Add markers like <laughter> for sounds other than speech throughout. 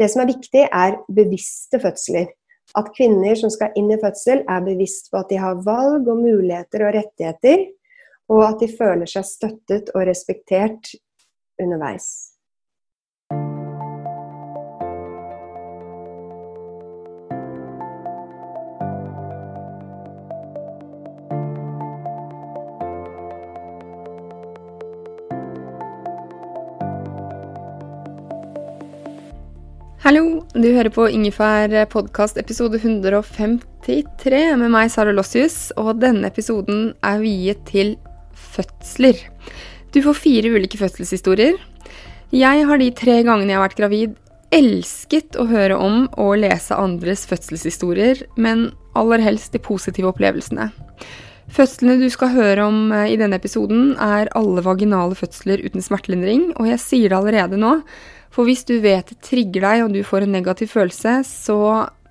Det som er viktig, er bevisste fødsler. At kvinner som skal inn i fødsel, er bevisst på at de har valg og muligheter og rettigheter, og at de føler seg støttet og respektert underveis. Du hører på Ingefær podkast episode 153 med meg, Sara Lossius, og denne episoden er viet til fødsler. Du får fire ulike fødselshistorier. Jeg har de tre gangene jeg har vært gravid, elsket å høre om og lese andres fødselshistorier, men aller helst de positive opplevelsene. Fødslene du skal høre om eh, i denne episoden, er alle vaginale fødsler uten smertelindring, og jeg sier det allerede nå, for hvis du vet det trigger deg og du får en negativ følelse, så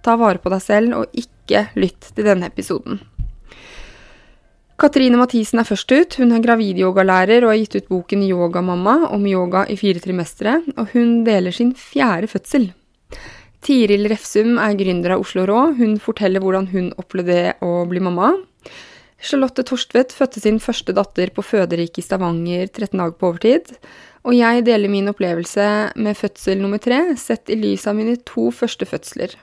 ta vare på deg selv og ikke lytt til denne episoden. Katrine Mathisen er først ut. Hun er gravidyogalærer og har gitt ut boken Yogamamma om yoga i fire trimestre, og hun deler sin fjerde fødsel. Tiril Refsum er gründer av Oslo Rå. Hun forteller hvordan hun opplevde å bli mamma. Charlotte Torstvedt fødte sin første datter på føderiket i Stavanger 13 dager på overtid. Og jeg deler min opplevelse med fødsel nummer tre, sett i lys av mine to første fødsler.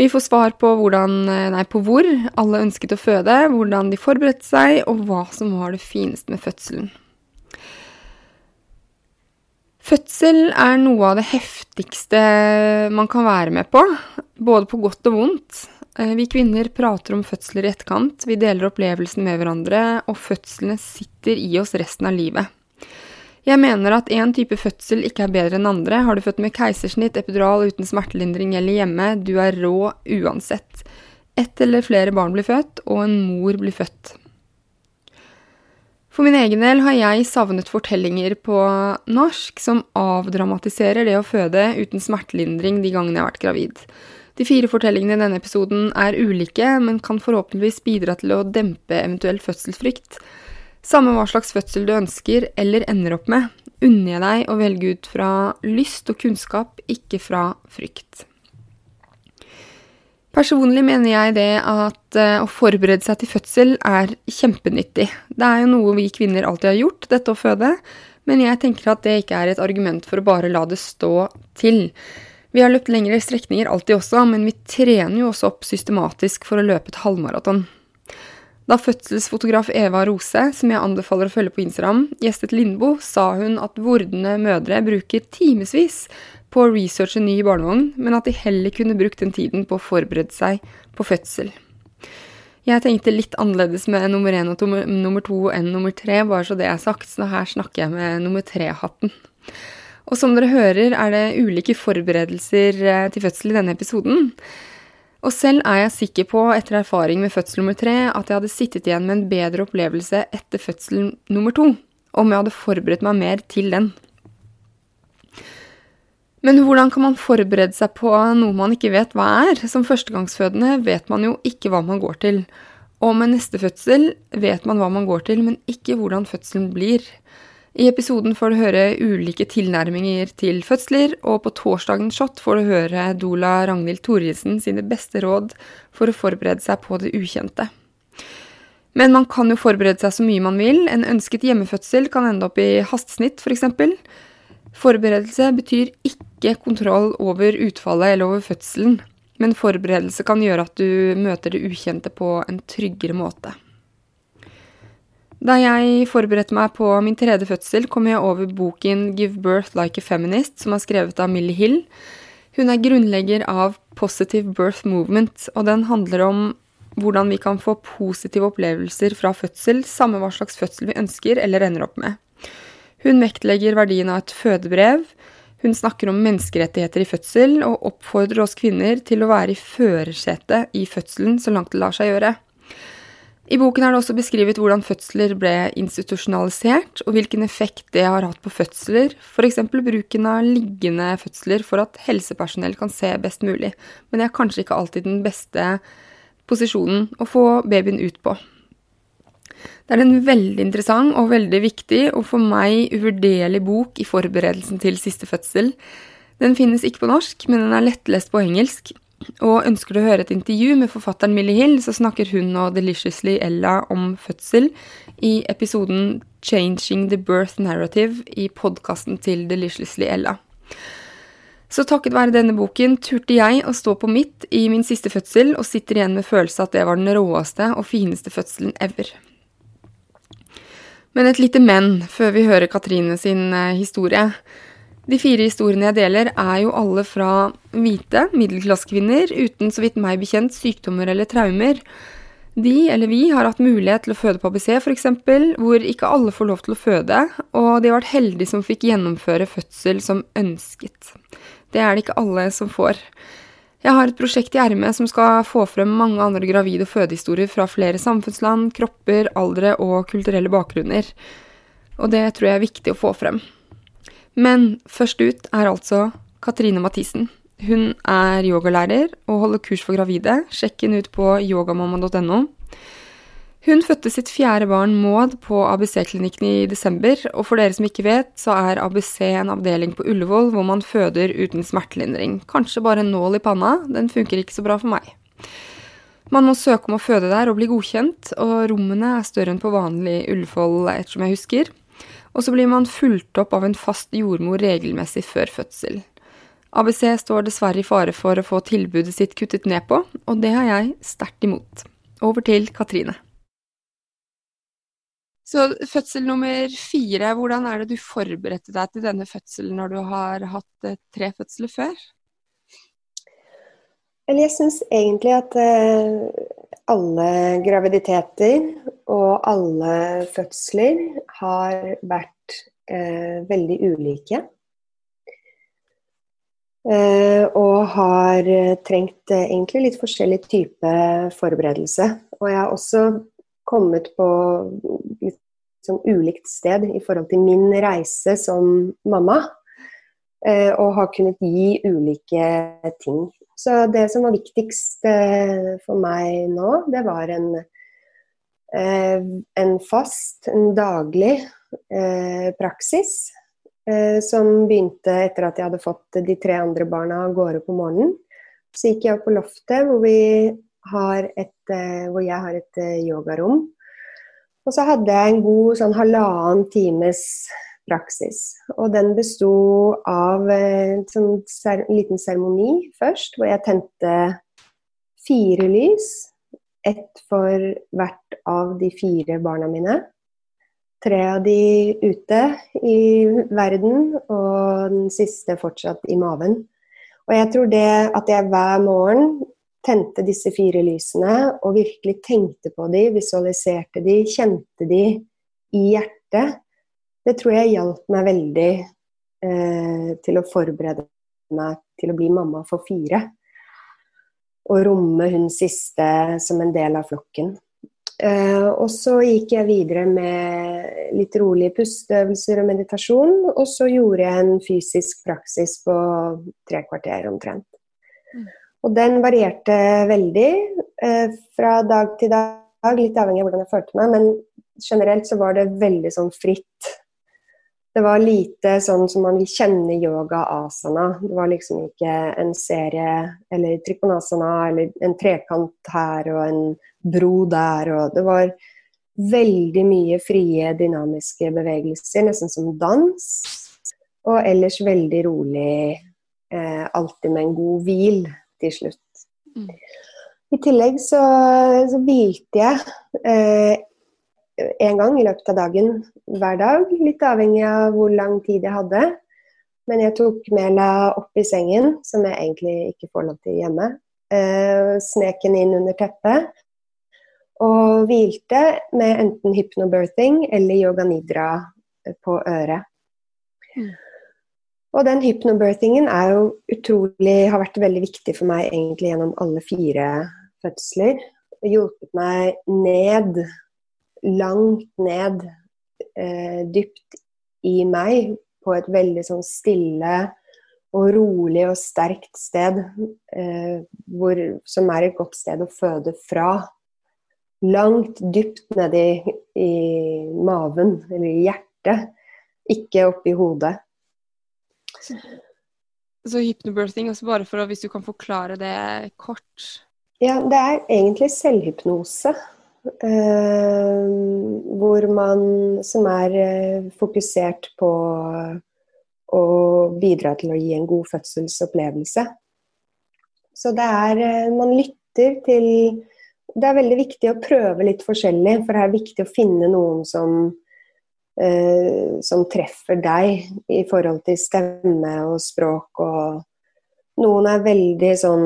Vi får svar på, hvordan, nei, på hvor alle ønsket å føde, hvordan de forberedte seg, og hva som var det fineste med fødselen. Fødsel er noe av det heftigste man kan være med på, både på godt og vondt. Eh, vi kvinner prater om fødsler i etterkant, vi deler opplevelsen med hverandre, og fødslene sitter i oss resten av livet. Jeg mener at én type fødsel ikke er bedre enn andre. Har du født med keisersnitt, epidural uten smertelindring eller hjemme, du er rå uansett. Ett eller flere barn blir født, og en mor blir født. For min egen del har jeg savnet fortellinger på norsk som avdramatiserer det å føde uten smertelindring de gangene jeg har vært gravid. De fire fortellingene i denne episoden er ulike, men kan forhåpentligvis bidra til å dempe eventuell fødselsfrykt. Samme hva slags fødsel du ønsker eller ender opp med, unner jeg deg å velge ut fra lyst og kunnskap, ikke fra frykt. Personlig mener jeg det at eh, å forberede seg til fødsel er kjempenyttig. Det er jo noe vi kvinner alltid har gjort, dette å føde, men jeg tenker at det ikke er et argument for å bare la det stå til. Vi har løpt lengre strekninger alltid også, men vi trener jo også opp systematisk for å løpe et halvmaraton. Da fødselsfotograf Eva Rose, som jeg anbefaler å følge på Instagram, gjestet Lindbo, sa hun at vordende mødre bruker timevis på å researche ny barnevogn, men at de heller kunne brukt den tiden på å forberede seg på fødsel. Jeg tenkte litt annerledes med nummer én og nummer to enn nummer tre, bare så det er sagt, så her snakker jeg med nummer tre-hatten. Og som dere hører, er det ulike forberedelser eh, til fødsel i denne episoden. Og selv er jeg sikker på, etter erfaring med fødsel nummer tre, at jeg hadde sittet igjen med en bedre opplevelse etter fødsel nummer to, om jeg hadde forberedt meg mer til den. Men hvordan kan man forberede seg på noe man ikke vet hva er? Som førstegangsfødende vet man jo ikke hva man går til. Og med neste fødsel vet man hva man går til, men ikke hvordan fødselen blir. I episoden får du høre ulike tilnærminger til fødsler, og på torsdagens shot får du høre Dola Ragnhild Thoresen sine beste råd for å forberede seg på det ukjente. Men man kan jo forberede seg så mye man vil. En ønsket hjemmefødsel kan ende opp i hastesnitt, f.eks. For Forberedelse betyr ikke kontroll over utfallet eller over fødselen, men forberedelse kan gjøre at du møter det ukjente på en tryggere måte. Da jeg forberedte meg på min tredje fødsel, kom jeg over boken Give Birth Like a Feminist, som er skrevet av Millie Hill. Hun er grunnlegger av Positive Birth Movement, og den handler om hvordan vi kan få positive opplevelser fra fødsel, samme hva slags fødsel vi ønsker eller ender opp med. Hun vektlegger verdien av et fødebrev. Hun snakker om menneskerettigheter i fødsel, og oppfordrer oss kvinner til å være i førersetet i fødselen så langt det lar seg gjøre. I boken er det også beskrevet hvordan fødsler ble institusjonalisert, og hvilken effekt det har hatt på fødsler, f.eks. bruken av liggende fødsler for at helsepersonell kan se best mulig, men det er kanskje ikke alltid den beste posisjonen å få babyen ut på. Det er en veldig interessant og veldig viktig, og for meg uvurderlig bok i forberedelsen til siste fødsel. Den finnes ikke på norsk, men den er lettlest på engelsk, og ønsker du å høre et intervju med forfatteren Millie Hill, så snakker hun og Deliciously Ella om fødsel i episoden 'Changing the Birth Narrative' i podkasten til Deliciously Ella. Så takket være denne boken turte jeg å stå på mitt i min siste fødsel, og sitter igjen med følelse at det var den råeste og fineste fødselen ever. Men et lite men før vi hører Katrine sin eh, historie. De fire historiene jeg deler, er jo alle fra hvite middelklassekvinner uten, så vidt meg bekjent, sykdommer eller traumer. De, eller vi, har hatt mulighet til å føde på ABC, f.eks., hvor ikke alle får lov til å føde, og de har vært heldige som fikk gjennomføre fødsel som ønsket. Det er det ikke alle som får. Jeg har et prosjekt i ermet som skal få frem mange andre gravide og fødehistorier fra flere samfunnsland, kropper, aldre og kulturelle bakgrunner. Og det tror jeg er viktig å få frem. Men først ut er altså Katrine Mathisen. Hun er yogalærer og holder kurs for gravide. Sjekk henne ut på yogamamma.no. Hun fødte sitt fjerde barn, Maud, på ABC-klinikken i desember, og for dere som ikke vet, så er ABC en avdeling på Ullevål hvor man føder uten smertelindring. Kanskje bare en nål i panna, den funker ikke så bra for meg. Man må søke om å føde der og bli godkjent, og rommene er større enn på vanlig Ullevål, ettersom jeg husker. Og så blir man fulgt opp av en fast jordmor regelmessig før fødsel. ABC står dessverre i fare for å få tilbudet sitt kuttet ned på, og det har jeg sterkt imot. Over til Katrine. Så fødsel nummer fire, hvordan er det du forberedte deg til denne fødselen når du har hatt eh, tre fødsler før? Eller jeg syns egentlig at eh, alle graviditeter og alle fødsler har vært eh, veldig ulike. Eh, og har trengt eh, egentlig litt forskjellig type forberedelse. Og jeg har også kommet på litt sånn ulikt sted i forhold til min reise som mamma. Eh, og har kunnet gi ulike ting så det som var viktigst eh, for meg nå, det var en, eh, en fast, en daglig eh, praksis. Som begynte etter at jeg hadde fått de tre andre barna av gårde på morgenen. Så gikk jeg opp på loftet hvor, et, hvor jeg har et yogarom. Og så hadde jeg en god sånn halvannen times praksis. Og den besto av en eh, sånn liten seremoni først, hvor jeg tente fire lys. Ett for hvert av de fire barna mine. Tre av de ute i verden, og den siste fortsatt i maven. Og jeg tror det at jeg hver morgen tente disse fire lysene og virkelig tenkte på de, visualiserte de, kjente de i hjertet, det tror jeg hjalp meg veldig eh, til å forberede meg til å bli mamma for fire. Og romme hun siste som en del av flokken. Eh, og så gikk jeg videre med litt rolige pusteøvelser og meditasjon. Og så gjorde jeg en fysisk praksis på tre kvarter omtrent. Mm. Og den varierte veldig eh, fra dag til dag, litt avhengig av hvordan jeg følte meg. Men generelt så var det veldig sånn fritt det var lite sånn som man vil kjenne yoga asana. Det var liksom ikke en serie eller trikonasana eller en trekant her og en bro der. Og det var veldig mye frie, dynamiske bevegelser, nesten som dans. Og ellers veldig rolig, eh, alltid med en god hvil til slutt. Mm. I tillegg så, så hvilte jeg eh, en gang i løpet av dagen hver dag. Litt avhengig av hvor lang tid jeg hadde. Men jeg tok Mela opp i sengen, som jeg egentlig ikke får lov til hjemme. Eh, snek henne inn under teppet. Og hvilte med enten hypnobirthing eller yoga nidra på øret. Mm. Og den hypnobirthingen er jo utrolig, har vært veldig viktig for meg egentlig gjennom alle fire fødsler. Hjulpet meg ned, langt ned, eh, dypt i meg, på et veldig sånn stille og rolig og sterkt sted, eh, hvor, som er et godt sted å føde fra. Langt dypt nedi i maven, eller i hjertet, ikke oppi hodet. Så, så hypnobirthing, altså bare for å, hvis du kan forklare det kort? Ja, det er egentlig selvhypnose. Eh, hvor man som er eh, fokusert på å bidra til å gi en god fødselsopplevelse. Så det er eh, Man lytter til Det er veldig viktig å prøve litt forskjellig, for det er viktig å finne noen som som treffer deg i forhold til stemme og språk og Noen er veldig sånn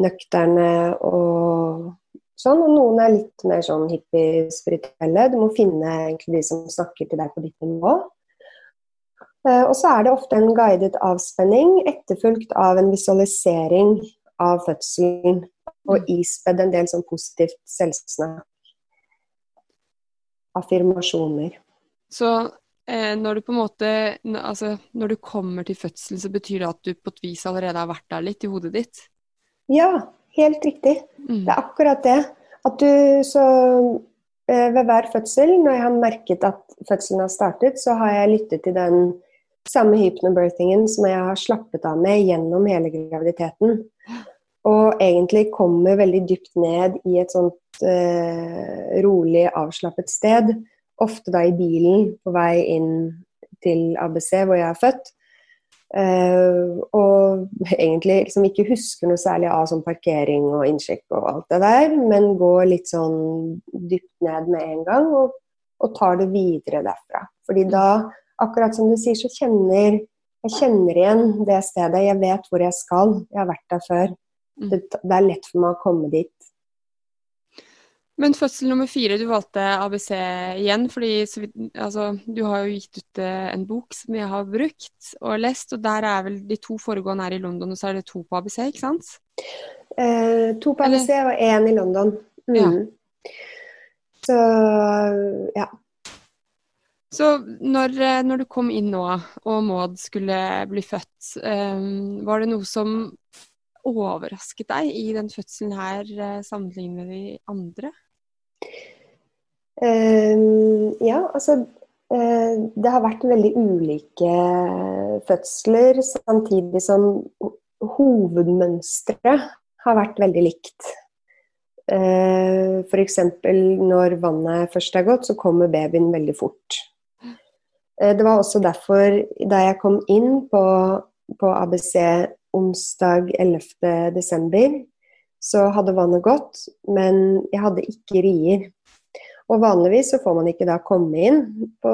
nøkterne og sånn, og noen er litt mer sånn hippie-spirituelle. Du må finne egentlig de som snakker til deg på ditt nivå. Eh, og så er det ofte en guidet avspenning etterfulgt av en visualisering av fødselen og ispedd en del sånn positivt selvsnakk affirmasjoner. Så eh, når du på en måte altså, Når du kommer til fødsel, så betyr det at du på et vis allerede har vært der litt i hodet ditt? Ja, helt riktig. Mm. Det er akkurat det. At du så eh, Ved hver fødsel, når jeg har merket at fødselen har startet, så har jeg lyttet til den samme hypnobirthingen som jeg har slappet av med gjennom hele graviditeten. Og egentlig kommer veldig dypt ned i et sånt eh, rolig, avslappet sted. Ofte da i bilen på vei inn til ABC, hvor jeg er født. Uh, og egentlig liksom ikke husker noe særlig av sånn parkering og innsjekk og alt det der, men går litt sånn dypt ned med en gang og, og tar det videre derfra. Fordi da, akkurat som du sier, så kjenner jeg kjenner igjen det stedet. Jeg vet hvor jeg skal. Jeg har vært der før. Mm. Det, det er lett for meg å komme dit. Men fødsel nummer fire, du valgte ABC igjen, fordi altså, du har jo gitt ut eh, en bok som jeg har brukt og lest, og der er vel de to foregående her i London, og så er det to på ABC, ikke sant? Eh, to på ABC Eller? og én i London. Mm. Ja. Så ja. Så når, eh, når, du kom inn nå, og Maud skulle bli født, eh, var det noe som overrasket deg i den fødselen her, sammenlignet med de andre? Uh, ja, altså uh, Det har vært veldig ulike fødsler, samtidig som hovedmønsteret har vært veldig likt. Uh, F.eks. når vannet først er gått, så kommer babyen veldig fort. Det var også derfor, da jeg kom inn på, på ABC onsdag 11.12., så hadde vannet gått, men jeg hadde ikke rier. Og vanligvis så får man ikke da komme inn på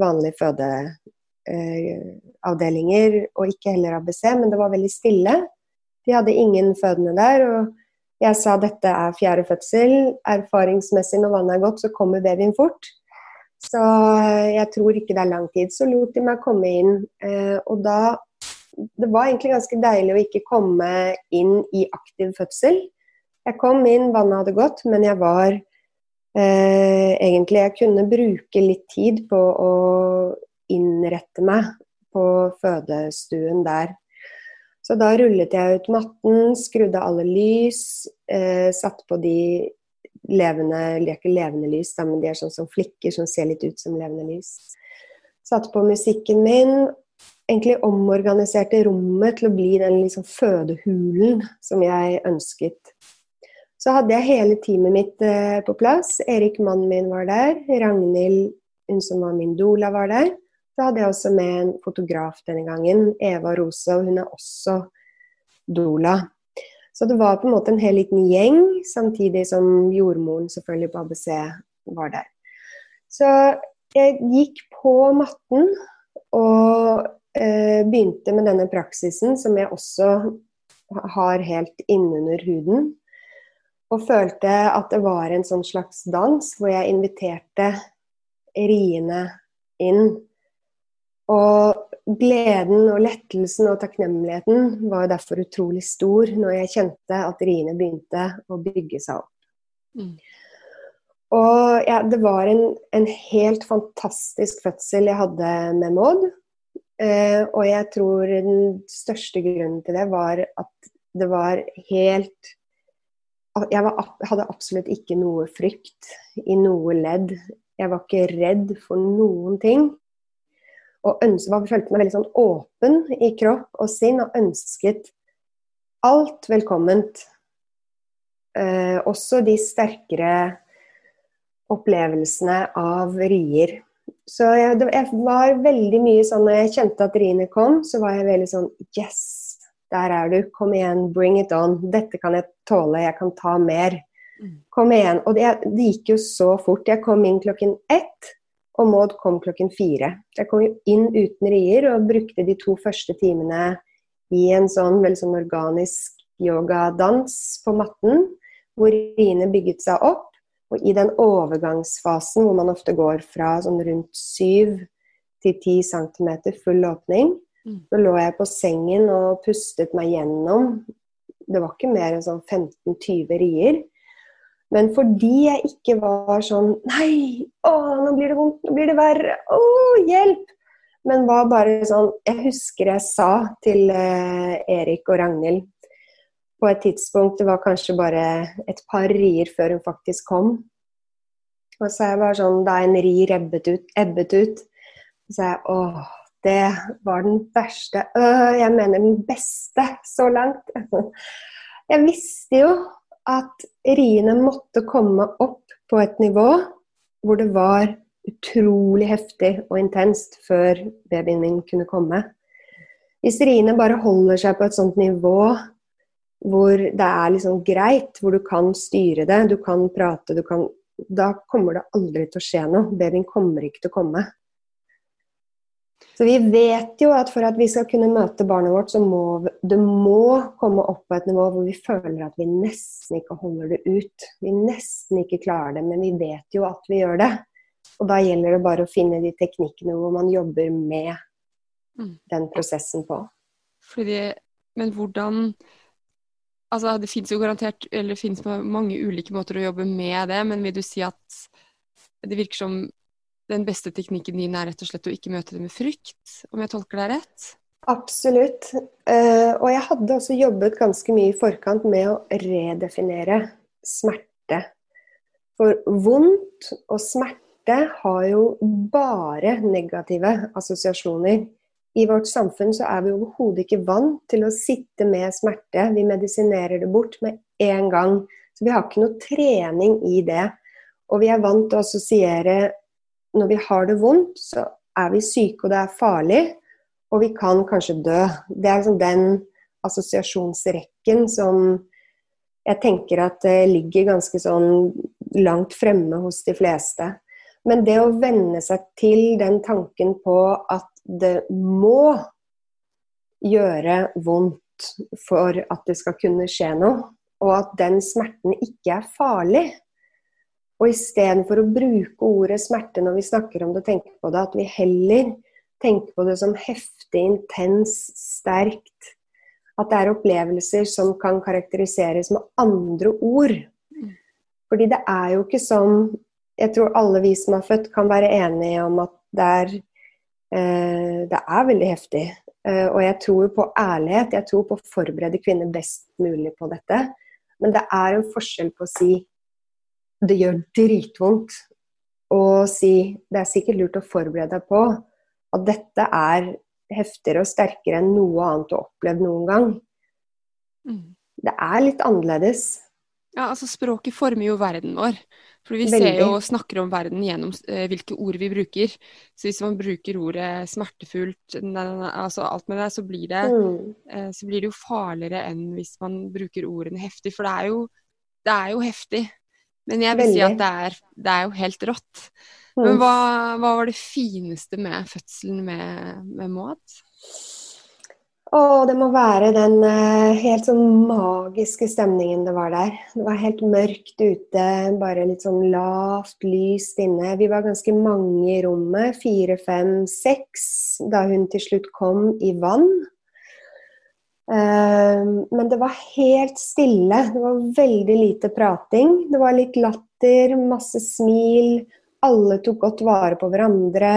vanlige fødeavdelinger, eh, og ikke heller ABC, men det var veldig stille. De hadde ingen fødende der. og jeg sa dette er fjerde fødsel. Erfaringsmessig når vannet er gått, så kommer babyen fort. Så jeg tror ikke det er lang tid. Så lot de meg komme inn. Eh, og da det var egentlig ganske deilig å ikke komme inn i aktiv fødsel. Jeg kom inn, vannet hadde gått, men jeg var eh, egentlig Jeg kunne bruke litt tid på å innrette meg på fødestuen der. Så da rullet jeg ut matten, skrudde alle lys, eh, satte på de levende De levende lys, men de er sånn som flikker som ser litt ut som levende lys. Satte på musikken min egentlig omorganiserte rommet til å bli den liksom fødehulen som jeg ønsket. Så hadde jeg hele teamet mitt eh, på plass. Erik, mannen min, var der. Ragnhild, hun som var min doula, var der. Så hadde jeg også med en fotograf denne gangen. Eva Rose, og hun er også doula. Så det var på en måte en hel liten gjeng, samtidig som jordmoren selvfølgelig på ABC var der. Så jeg gikk på matten og begynte med denne praksisen, som jeg også har helt innunder huden. Og følte at det var en sånn slags dans hvor jeg inviterte riene inn. Og gleden og lettelsen og takknemligheten var derfor utrolig stor når jeg kjente at riene begynte å bygge seg opp. Mm. Og ja, det var en, en, helt fantastisk fødsel jeg hadde med Maud. Eh, og jeg tror den største grunnen til det var at det var helt Jeg var, hadde absolutt ikke noe frykt i noe ledd. Jeg var ikke redd for noen ting. Og ønsket, følte meg veldig sånn åpen i kropp og sinn og ønsket alt velkomment. Eh, også de sterkere opplevelsene av rier. Så jeg, det, jeg, var veldig mye sånn Når jeg kjente at riene kom, så var jeg veldig sånn Yes, der er du. Kom igjen, bring it on. Dette kan jeg tåle. Jeg kan ta mer. Mm. Kom igjen. Og det, det gikk jo så fort. Jeg kom inn klokken ett, og Maud kom klokken fire. Jeg kom jo inn uten rier og brukte de to første timene i en sånn veldig sånn organisk yogadans på matten, hvor riene bygget seg opp. Og i den overgangsfasen hvor man ofte går fra sånn rundt 7 til 10 cm full åpning, mm. så lå jeg på sengen og pustet meg gjennom. Det var ikke mer enn sånn 15-20 rier. Men fordi jeg ikke var sånn Nei, å, nå blir det vondt, nå blir det verre. Å, hjelp! Men var bare sånn Jeg husker jeg sa til eh, Erik og Ragnhild på et tidspunkt, det var kanskje bare et par rier før hun faktisk kom. Og så er jeg bare sånn Da en ri ebbet ut, ebbet ut, så sa jeg åh, det var den verste øh, Jeg mener den beste så langt. <laughs> Jeg visste jo at riene måtte komme opp på et nivå hvor det var utrolig heftig og intenst før babyen min kunne komme. Hvis riene bare holder seg på et sånt nivå hvor det er liksom greit, hvor du kan styre det, du kan prate, du kan Da kommer det aldri til å skje noe. Babyen kommer ikke til å komme. Så vi vet jo at for at vi skal kunne møte barnet vårt, så må det må komme opp på et nivå hvor vi føler at vi nesten ikke holder det ut. Vi nesten ikke klarer det, men vi vet jo at vi gjør det. Og da gjelder det bare å finne de teknikkene hvor man jobber med mm. den prosessen på. Fordi, men hvordan Altså, det fins jo garantert, eller det finnes mange ulike måter å jobbe med det, men vil du si at det virker som den beste teknikken din er rett og slett å ikke møte det med frykt, om jeg tolker deg rett? Absolutt. Uh, og jeg hadde også jobbet ganske mye i forkant med å redefinere smerte. For vondt og smerte har jo bare negative assosiasjoner i vårt samfunn så er vi overhodet ikke vant til å sitte med smerte. Vi medisinerer det bort med en gang. Så vi har ikke noe trening i det. Og vi er vant til å assosiere når vi har det vondt, så er vi syke, og det er farlig. Og vi kan kanskje dø. Det er liksom den assosiasjonsrekken som jeg tenker at ligger ganske sånn langt fremme hos de fleste. Men det å venne seg til den tanken på at det må gjøre vondt for at det skal kunne skje noe, og at den smerten ikke er farlig. Og istedenfor å bruke ordet smerte når vi snakker om det tenker på det, at vi heller tenker på det som heftig, intens, sterkt. At det er opplevelser som kan karakteriseres med andre ord. Fordi det er jo ikke sånn Jeg tror alle vi som er født, kan være enige om at det er det er veldig heftig. Eh, og jeg tror på ærlighet. Jeg tror på å forberede kvinner best mulig på dette. Men det er en forskjell på å si det gjør dritvondt, og si det er sikkert lurt å forberede deg på at dette er heftigere og sterkere enn noe annet du har opplevd noen gang. Mm. Det er litt annerledes. Ja, altså språket former jo verden vår. For vi Veldig. ser jo og snakker om verden gjennom eh, hvilke ord vi bruker. Så hvis man bruker ordet smertefullt, altså alt med det, så blir det, mm. eh, så blir det jo farligere enn hvis man bruker ordene heftig. For det er jo, det er jo heftig. Men jeg vil Veldig. si at det er, det er, jo helt rått. Mm. Men hva, hva, var det fineste med fødselen med, med Maud? Å, det må være den eh, helt sånn magiske stemningen det var der. Det var helt mørkt ute, bare litt sånn lavt lyst inne. Vi var ganske mange i rommet, fire, fem, seks, da hun til slutt kom i vann. Eh, men det var helt stille. Det var veldig lite prating. Det var litt latter, masse smil. Alle tok godt vare på hverandre.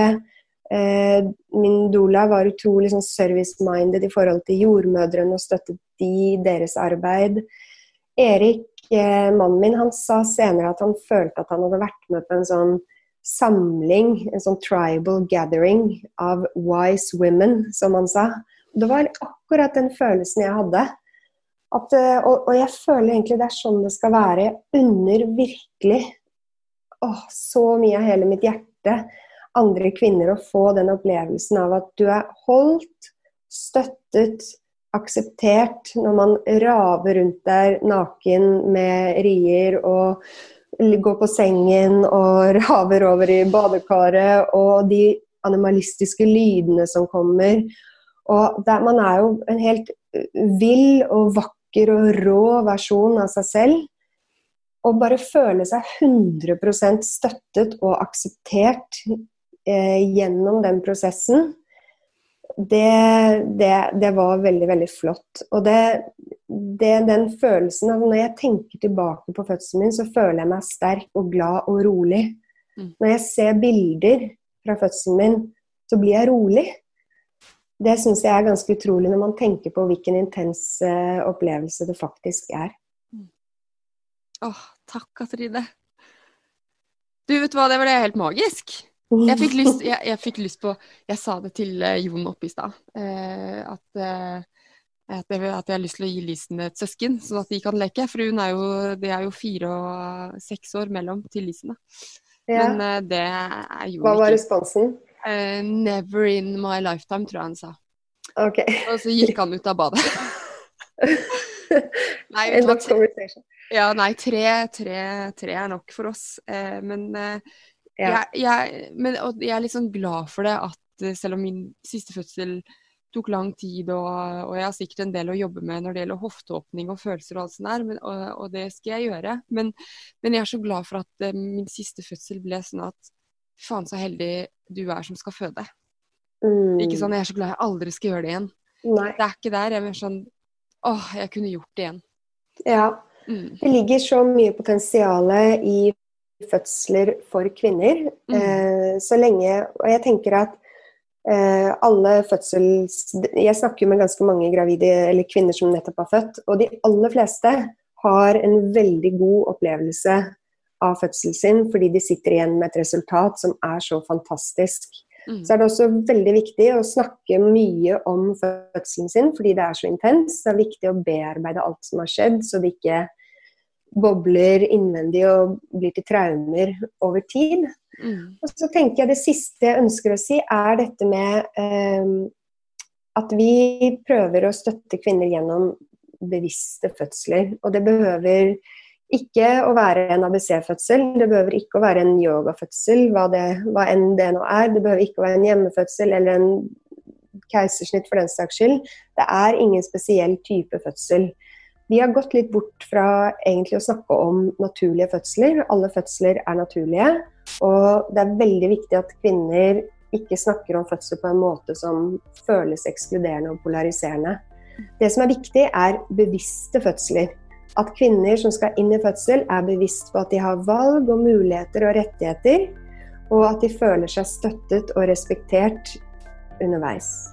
Min doula var utrolig sånn service-minded i forhold til jordmødrene og støttet de deres arbeid. Erik, eh, mannen min, han sa senere at han følte at han hadde vært med på en sånn samling, en sånn tribal gathering av wise women, som han sa. Det var akkurat den følelsen jeg hadde. At, eh, og, og, jeg føler egentlig det er sånn det skal være. Jeg unner virkelig åh, så mye av hele mitt hjerte andre kvinner å få den opplevelsen av at du er holdt, støttet, akseptert når man raver rundt der naken med rier og går på sengen og <laughs> raver over i badekaret, og de animalistiske lydene som kommer. Og der, man er jo en helt vill og vakker og rå versjon av seg selv. Og bare føle seg 100% støttet og akseptert eh, gjennom den prosessen, det, det, det, var veldig, veldig flott. Og det, det, den følelsen av Når jeg tenker tilbake på fødselen min, så føler jeg meg sterk og glad og rolig. Mm. Når jeg ser bilder fra fødselen min, så blir jeg rolig. Det syns jeg er ganske utrolig når man tenker på hvilken intens uh, opplevelse det faktisk er. Mm. Åh, takk, Katrine. Du, vet hva, det var det helt magisk. Jeg fikk, lyst, <laughs> jeg, jeg fikk lyst, på Jeg sa det til uh, Jon oppe i stad. Uh, at, at, at, jeg har lyst til å gi Lisen et søsken, sånn at de kan leke. For hun er jo, det er jo fire og seks år mellom til Lisen. Ja. Men det er jo Hva var responsen? never in my lifetime, tror jeg han sa. Okay. Og så gikk han ut av badet. <laughs> nei, ja, nei tre, tre, tre, er nok for oss. men ja. Jeg, jeg, men jeg er sånn glad for det at eh, selv om min siste fødsel tok lang tid, og, og, jeg har sikkert en del å jobbe med når det gjelder hofteåpning og følelser og alt sånt der, men, og, og, det skal jeg gjøre. Men, men, jeg er så glad for at uh, min siste fødsel ble sånn at faen så heldig du er som skal føde. Mm. Ikke sånn, Jeg er så glad jeg aldri skal gjøre det igjen. Nei. Det er ikke der. Jeg er sånn åh, jeg kunne gjort det igjen. Ja. Mm. Det ligger så mye potensial i fødsler for kvinner. Mm. Eh, så lenge Og jeg tenker at eh, alle fødsels... Jeg snakker med ganske mange gravide eller kvinner som nettopp har født, og de aller fleste har en veldig god opplevelse av fødselen sin, fordi de sitter igjen med et resultat som er så fantastisk. Mm. Så er det også veldig viktig å snakke mye om fødselen sin, fordi det er så intens. Det er viktig å bearbeide alt som har skjedd, så det ikke bobler innvendig og blir til traumer over tid. Mm. Og så tenker jeg Det siste jeg ønsker å si, er dette med eh, at vi prøver å støtte kvinner gjennom bevisste fødsler. Og det behøver ikke å være en ABC-fødsel, det behøver ikke å være en yogafødsel, hva, det, hva enn det nå er. Det behøver ikke å være en hjemmefødsel eller en keisersnitt for den saks skyld. Det er ingen spesiell type fødsel. Vi har gått litt bort fra egentlig å snakke om naturlige fødsler. Alle fødsler er naturlige. Og det er veldig viktig at kvinner ikke snakker om fødsel på en måte som føles ekskluderende og polariserende. Det som er viktig, er bevisste fødsler. At kvinner som skal inn i fødsel, er bevisst på at de har valg og muligheter og rettigheter, og at de føler seg støttet og respektert underveis.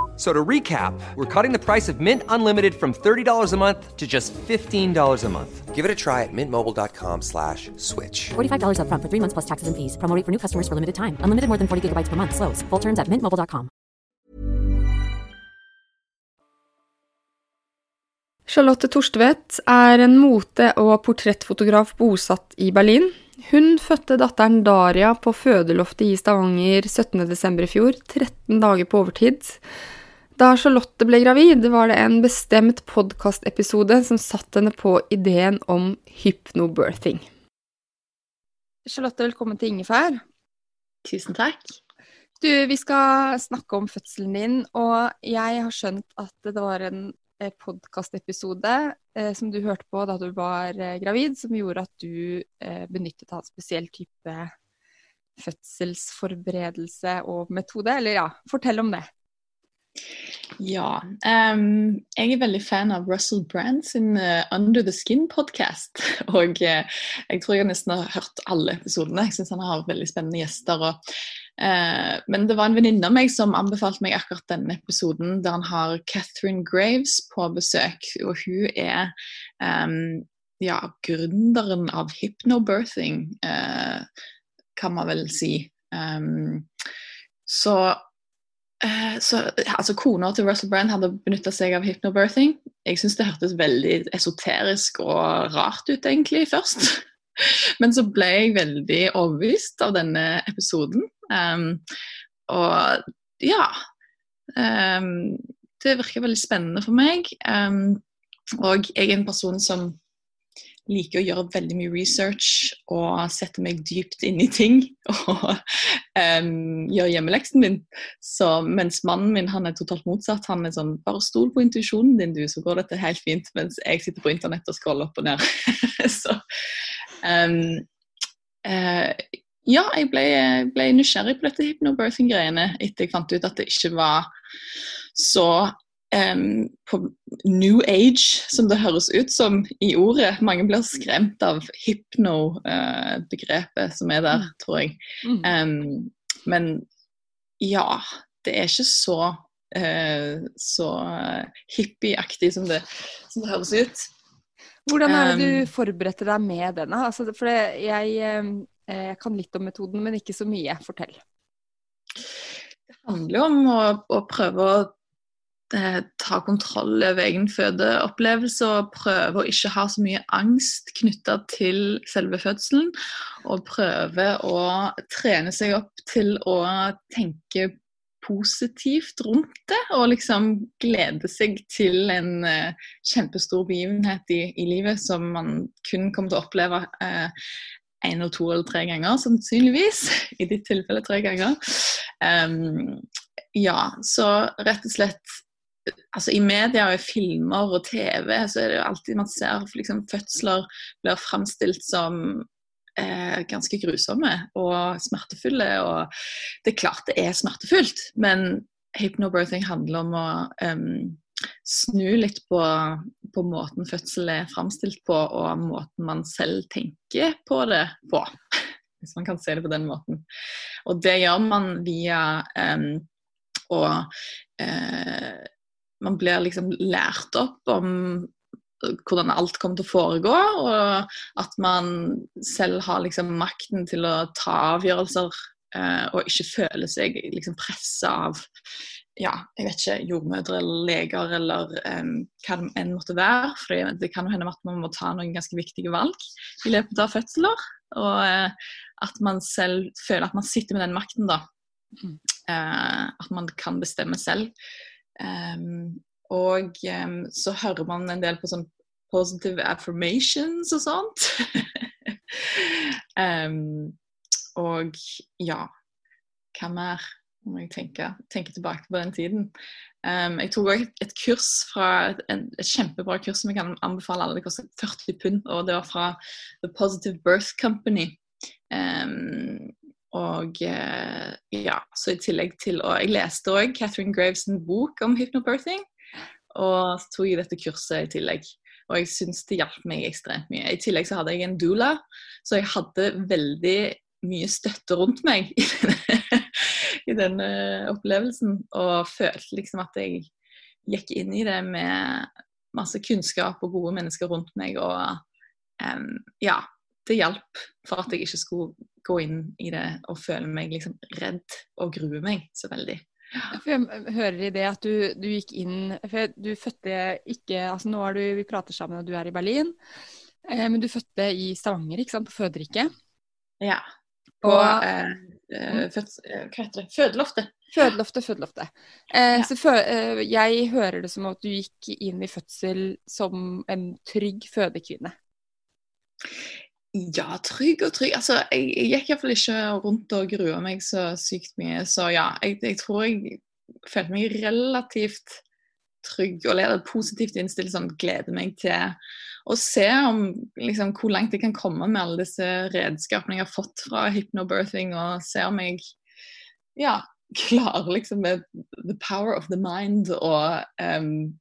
So to recap, we're cutting the price of Mint Unlimited from $30 a month to just $15 a month. Give it a try at mintmobile.com slash switch. $45 upfront for three months plus taxes and fees. Promo for new customers for limited time. Unlimited more than 40 gigabytes per month. Slows. Full terms at mintmobile.com. Charlotte Torstvedt er en mote- og portrettfotograf bosatt i Berlin. Hun fødte datteren Daria på fødeloftet i Stavanger 17.12. i fjor, 13 dager på overtid. Da Charlotte ble gravid, var det en bestemt podkastepisode som satte henne på ideen om hypnobirthing. Charlotte, velkommen til Ingefær. Tusen takk. Du, vi skal snakke om fødselen din, og jeg har skjønt at det var en podkastepisode eh, som du hørte på da du var eh, gravid, som gjorde at du eh, benyttet av en spesiell type fødselsforberedelse og metode. Eller ja, fortell om det. Ja. Um, jeg er veldig fan av Russell Brand sin uh, Under the Skin-podkast. <laughs> Og uh, jeg tror jeg nesten har hørt alle episodene. Jeg syns han har veldig spennende gjester. Og, uh, men det var en venninne av meg som anbefalte meg akkurat denne episoden, der han har Catherine Graves på besøk. Og hun er um, ja, gründeren av hypnobirthing, kan man vel si. Um, så så, altså Kona til Russell Brand hadde benytta seg av hypnobirthing. Jeg syns det hørtes veldig esoterisk og rart ut egentlig først. <laughs> Men så ble jeg veldig overbevist av denne episoden. Um, og ja um, Det virker veldig spennende for meg. Um, og jeg er en person som liker å gjøre veldig mye research og sette meg dypt inn i ting. <laughs> Og um, gjøre hjemmeleksen min. Så, mens mannen min han er totalt motsatt. Han er sånn Bare stol på intuisjonen din, du, så går dette helt fint. Mens jeg sitter på internett og scroller opp og ned. <laughs> så um, uh, Ja, jeg ble, ble nysgjerrig på dette hypnobirthing-greiene etter jeg fant ut at det ikke var så um, på new age, som det høres ut som i ordet. Mange blir skremt av hypno-begrepet som er der, tror jeg. Um, men ja, det er ikke så uh, så hippieaktig som, som det høres ut. Hvordan er det du forberedte deg med denne? Altså, for jeg, eh, jeg kan litt om metoden, men ikke så mye. Fortell. Det handler jo om å, å prøve å eh, ta kontroll over egen fødeopplevelse og prøve å ikke ha så mye angst knytta til selve fødselen. Og prøve å trene seg opp til å tenke positivt rundt det, og liksom glede seg til en eh, kjempestor begivenhet i, i livet som man kun kommer til å oppleve eh, en eller to eller tre ganger, sannsynligvis. <laughs> I ditt tilfelle tre ganger. Um, ja, så rett og slett altså I media og i filmer og TV så er det jo alltid man ser liksom, fødsler blir framstilt som eh, ganske grusomme og smertefulle. Og det er klart det er smertefullt, men hypnobirthing handler om å um, snu litt på, på måten fødsel er framstilt på, og måten man selv tenker på det på. <laughs> Hvis man kan se det på den måten. Og det gjør man via um, å eh, Man blir liksom lært opp om hvordan alt kommer til å foregå, og at man selv har liksom makten til å ta avgjørelser eh, og ikke føle seg liksom pressa av ja, jeg vet ikke, jordmødre eller leger eller um, hva det enn måtte være. For det kan jo hende at man må ta noen ganske viktige valg i løpet av fødsler. Og eh, at man selv føler at man sitter med den makten, da. Eh, at man kan bestemme selv. Um, og um, så hører man en del på sånn positive affirmations og sånt. um, <laughs> og ja, hva mer? Må jeg tenke, tenke tilbake på den tiden. Um, jeg tok òg et, et, kurs fra et, et, kjempebra kurs som jeg kan anbefale alle. Det kostet 40 pund, og det var fra The Positive Birth Company. Um, og uh, ja, så i tillegg til Og jeg leste òg Catherine Graves' bok om hypnobirthing. Og så tok jeg dette kurset i tillegg. Og jeg syns det hjalp meg ekstremt mye. I tillegg så hadde jeg en doula, så jeg hadde veldig mye støtte rundt meg i denne <laughs> opplevelsen. Og følte liksom at jeg gikk inn i det med masse kunnskap og gode mennesker rundt meg. Og um, ja, det hjalp for at jeg ikke skulle gå inn i det og føle meg liksom redd og grue meg så veldig. For jeg hører i det at du, du gikk inn For du fødte ikke altså Nå er du, vi prater sammen og du er i Berlin, eh, men du fødte i Stavanger, ikke sant? På føderiket? Ja. På og, eh, føds, eh, hva heter det? Fødeloftet. Fødeloftet, fødeloftet. Eh, ja. Så fø eh, jeg hører det som at du gikk inn i fødsel som en trygg fødekvinne. Ja, trygg og trygg. Altså, jeg, jeg gikk iallfall ikke rundt og grua meg så sykt mye. Så ja, jeg, jeg tror jeg følte meg relativt trygg og leder positivt innstilt. Sånn, gleder meg til å se om, liksom, hvor langt jeg kan komme med alle disse redskapene jeg har fått fra hypnobirthing, og se om jeg ja, <laughs> klarer liksom med the power of the mind og um,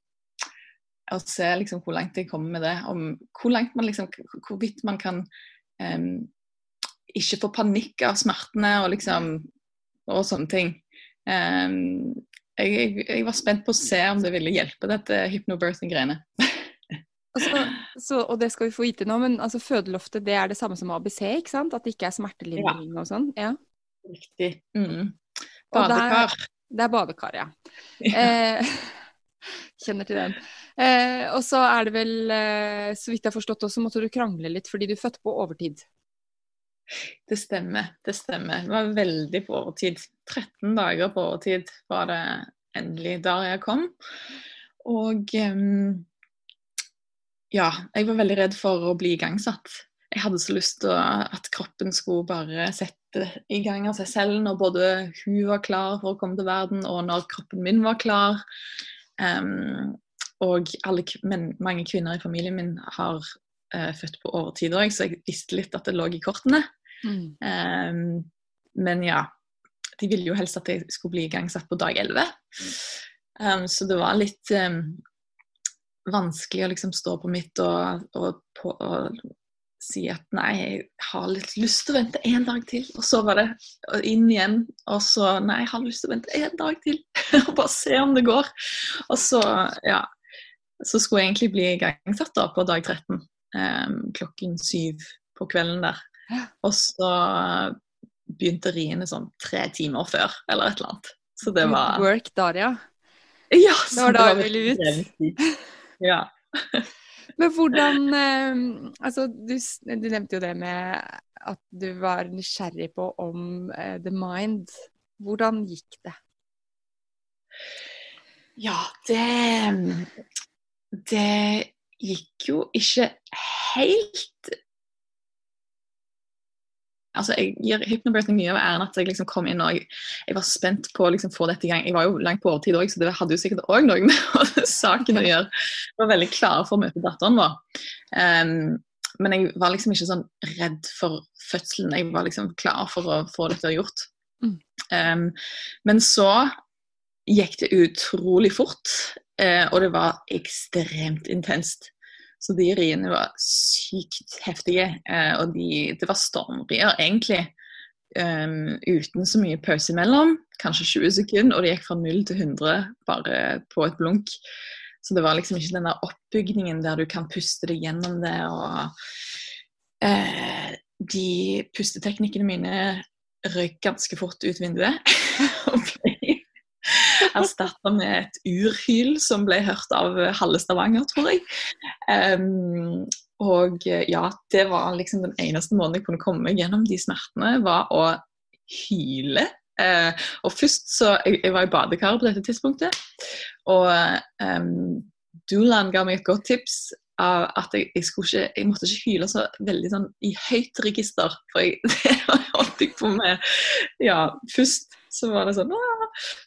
å se liksom hvor langt jeg kommer med det. Om hvor langt man liksom, hvorvidt man kan um, ikke få panikk av smertene og liksom og sånne ting. Um, jeg, jeg, jeg, var spent på å se om det ville hjelpe, dette hypnobirthing-greiene. <laughs> altså, og det skal vi få vite nå, men altså, fødeloftet det er det samme som ABC, ikke sant? At det ikke er smertelindring ja. og sånn? Ja. Riktig. Mm. Badekar. Det er badekar, ja. <laughs> Eh, kjenner til den. Eh, og så er det vel, eh, så vidt jeg har forstått også, måtte du krangle litt fordi du fødte på overtid. Det stemmer, det stemmer. Det var veldig på overtid. 13 dager på overtid var det endelig der jeg kom. Og um, ja, jeg var veldig redd for å bli igangsatt. Jeg hadde så lyst til at kroppen skulle bare sette i gang av seg selv når både hun var klar for å komme til verden, og når kroppen min var klar. Um, og alle, men, mange kvinner i familien min har uh, født på overtid òg, så jeg visste litt at det lå i kortene. Mm. Um, men ja, de ville jo helst at jeg skulle bli igangsatt på dag 11. Um, så det var litt vanskelig å liksom stå på mitt og, og, på, og, si at nei, jeg har litt lyst til å vente en dag til. Og så var det inn igjen. Og så nei, jeg har lyst til å vente en dag til. <laughs> og bare se om det går. Og så, ja. Så skulle jeg egentlig bli igangsatt da på dag 13. Um, klokken syv på kvelden der. Og så begynte riene sånn tre timer før, eller et eller annet. Så det var Work Daria? Ja, det var da vi ville ut. Ja. <laughs> Men hvordan eh, Altså, du, du, nevnte jo det med at du var nysgjerrig på om eh, The Mind. Hvordan gikk det? Ja, det Det gikk jo ikke helt altså jeg gir hypnobirthing mye av æren at jeg liksom kom inn og jeg, jeg var spent på å liksom få dette i gang. Jeg var jo langt på overtid òg, så det hadde jo sikkert òg noe med <laughs> saken å gjøre. Jeg var veldig klar for å møte datteren vår. Um, men jeg var liksom ikke sånn redd for fødselen. Jeg var liksom klar for å få dette gjort. Um, men så gikk det utrolig fort, uh, og det var ekstremt intenst. Så de riene var sykt heftige. Eh, og de, det var stormrier, egentlig. Um, uten så mye pause imellom. Kanskje 20 sekunder, og det gikk fra 0 til 100 bare på et blunk. Så det var liksom ikke den der oppbygningen der du kan puste deg gjennom det. og uh, De pusteteknikkene mine røyk ganske fort ut vinduet. <laughs> og ble erstatta med et urhyl som ble hørt av halve Stavanger, tror jeg. Um, og ja, det var liksom den eneste måten jeg kunne komme meg gjennom de smertene, var å hyle. Uh, og først så jeg, jeg, var i badekaret på dette tidspunktet, og um, Dulan ga meg et godt tips av at jeg, jeg, ikke, jeg, måtte ikke hyle så veldig sånn i høyt register. For jeg, <laughs> det holdt jeg på med. Ja, først så var det sånn Åh!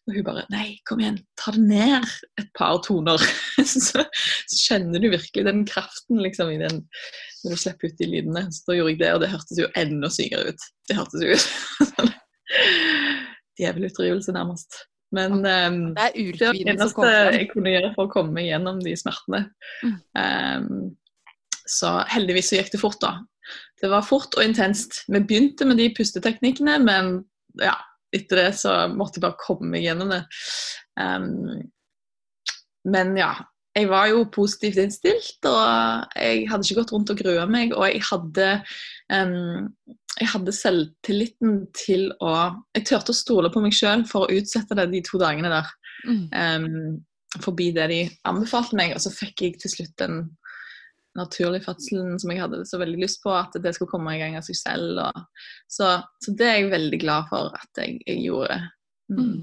Og hun bare Nei, kom igjen, ta det ned et par toner. <laughs> så, så kjenner du virkelig den kraften liksom i den når du slipper ut de lydene. Så da gjorde jeg det, og det hørtes jo enda sykere ut. Det hørtes jo ut <laughs> djevelutdrivelse, nærmest. Men um, det, er det var det eneste jeg kunne gjøre for å komme meg gjennom de smertene. Mm. Um, så heldigvis så gikk det fort, da. Det var fort og intenst. Vi begynte med de pusteteknikkene, men ja, etter det så måtte jeg bare komme meg gjennom det. Um, men ja, jeg var jo positivt innstilt, og jeg hadde ikke gått rundt og grua meg. Og jeg hadde, um, jeg hadde selvtilliten til å Jeg turte å stole på meg sjøl for å utsette det de to dagene der. Mm. Um, forbi det de anbefalte meg, og så fikk jeg til slutt den naturlige fødselen som jeg hadde så veldig lyst på, at det skulle komme i gang av seg selv. Og, så, så, det er jeg veldig glad for at jeg, jeg gjorde. Mm. Mm.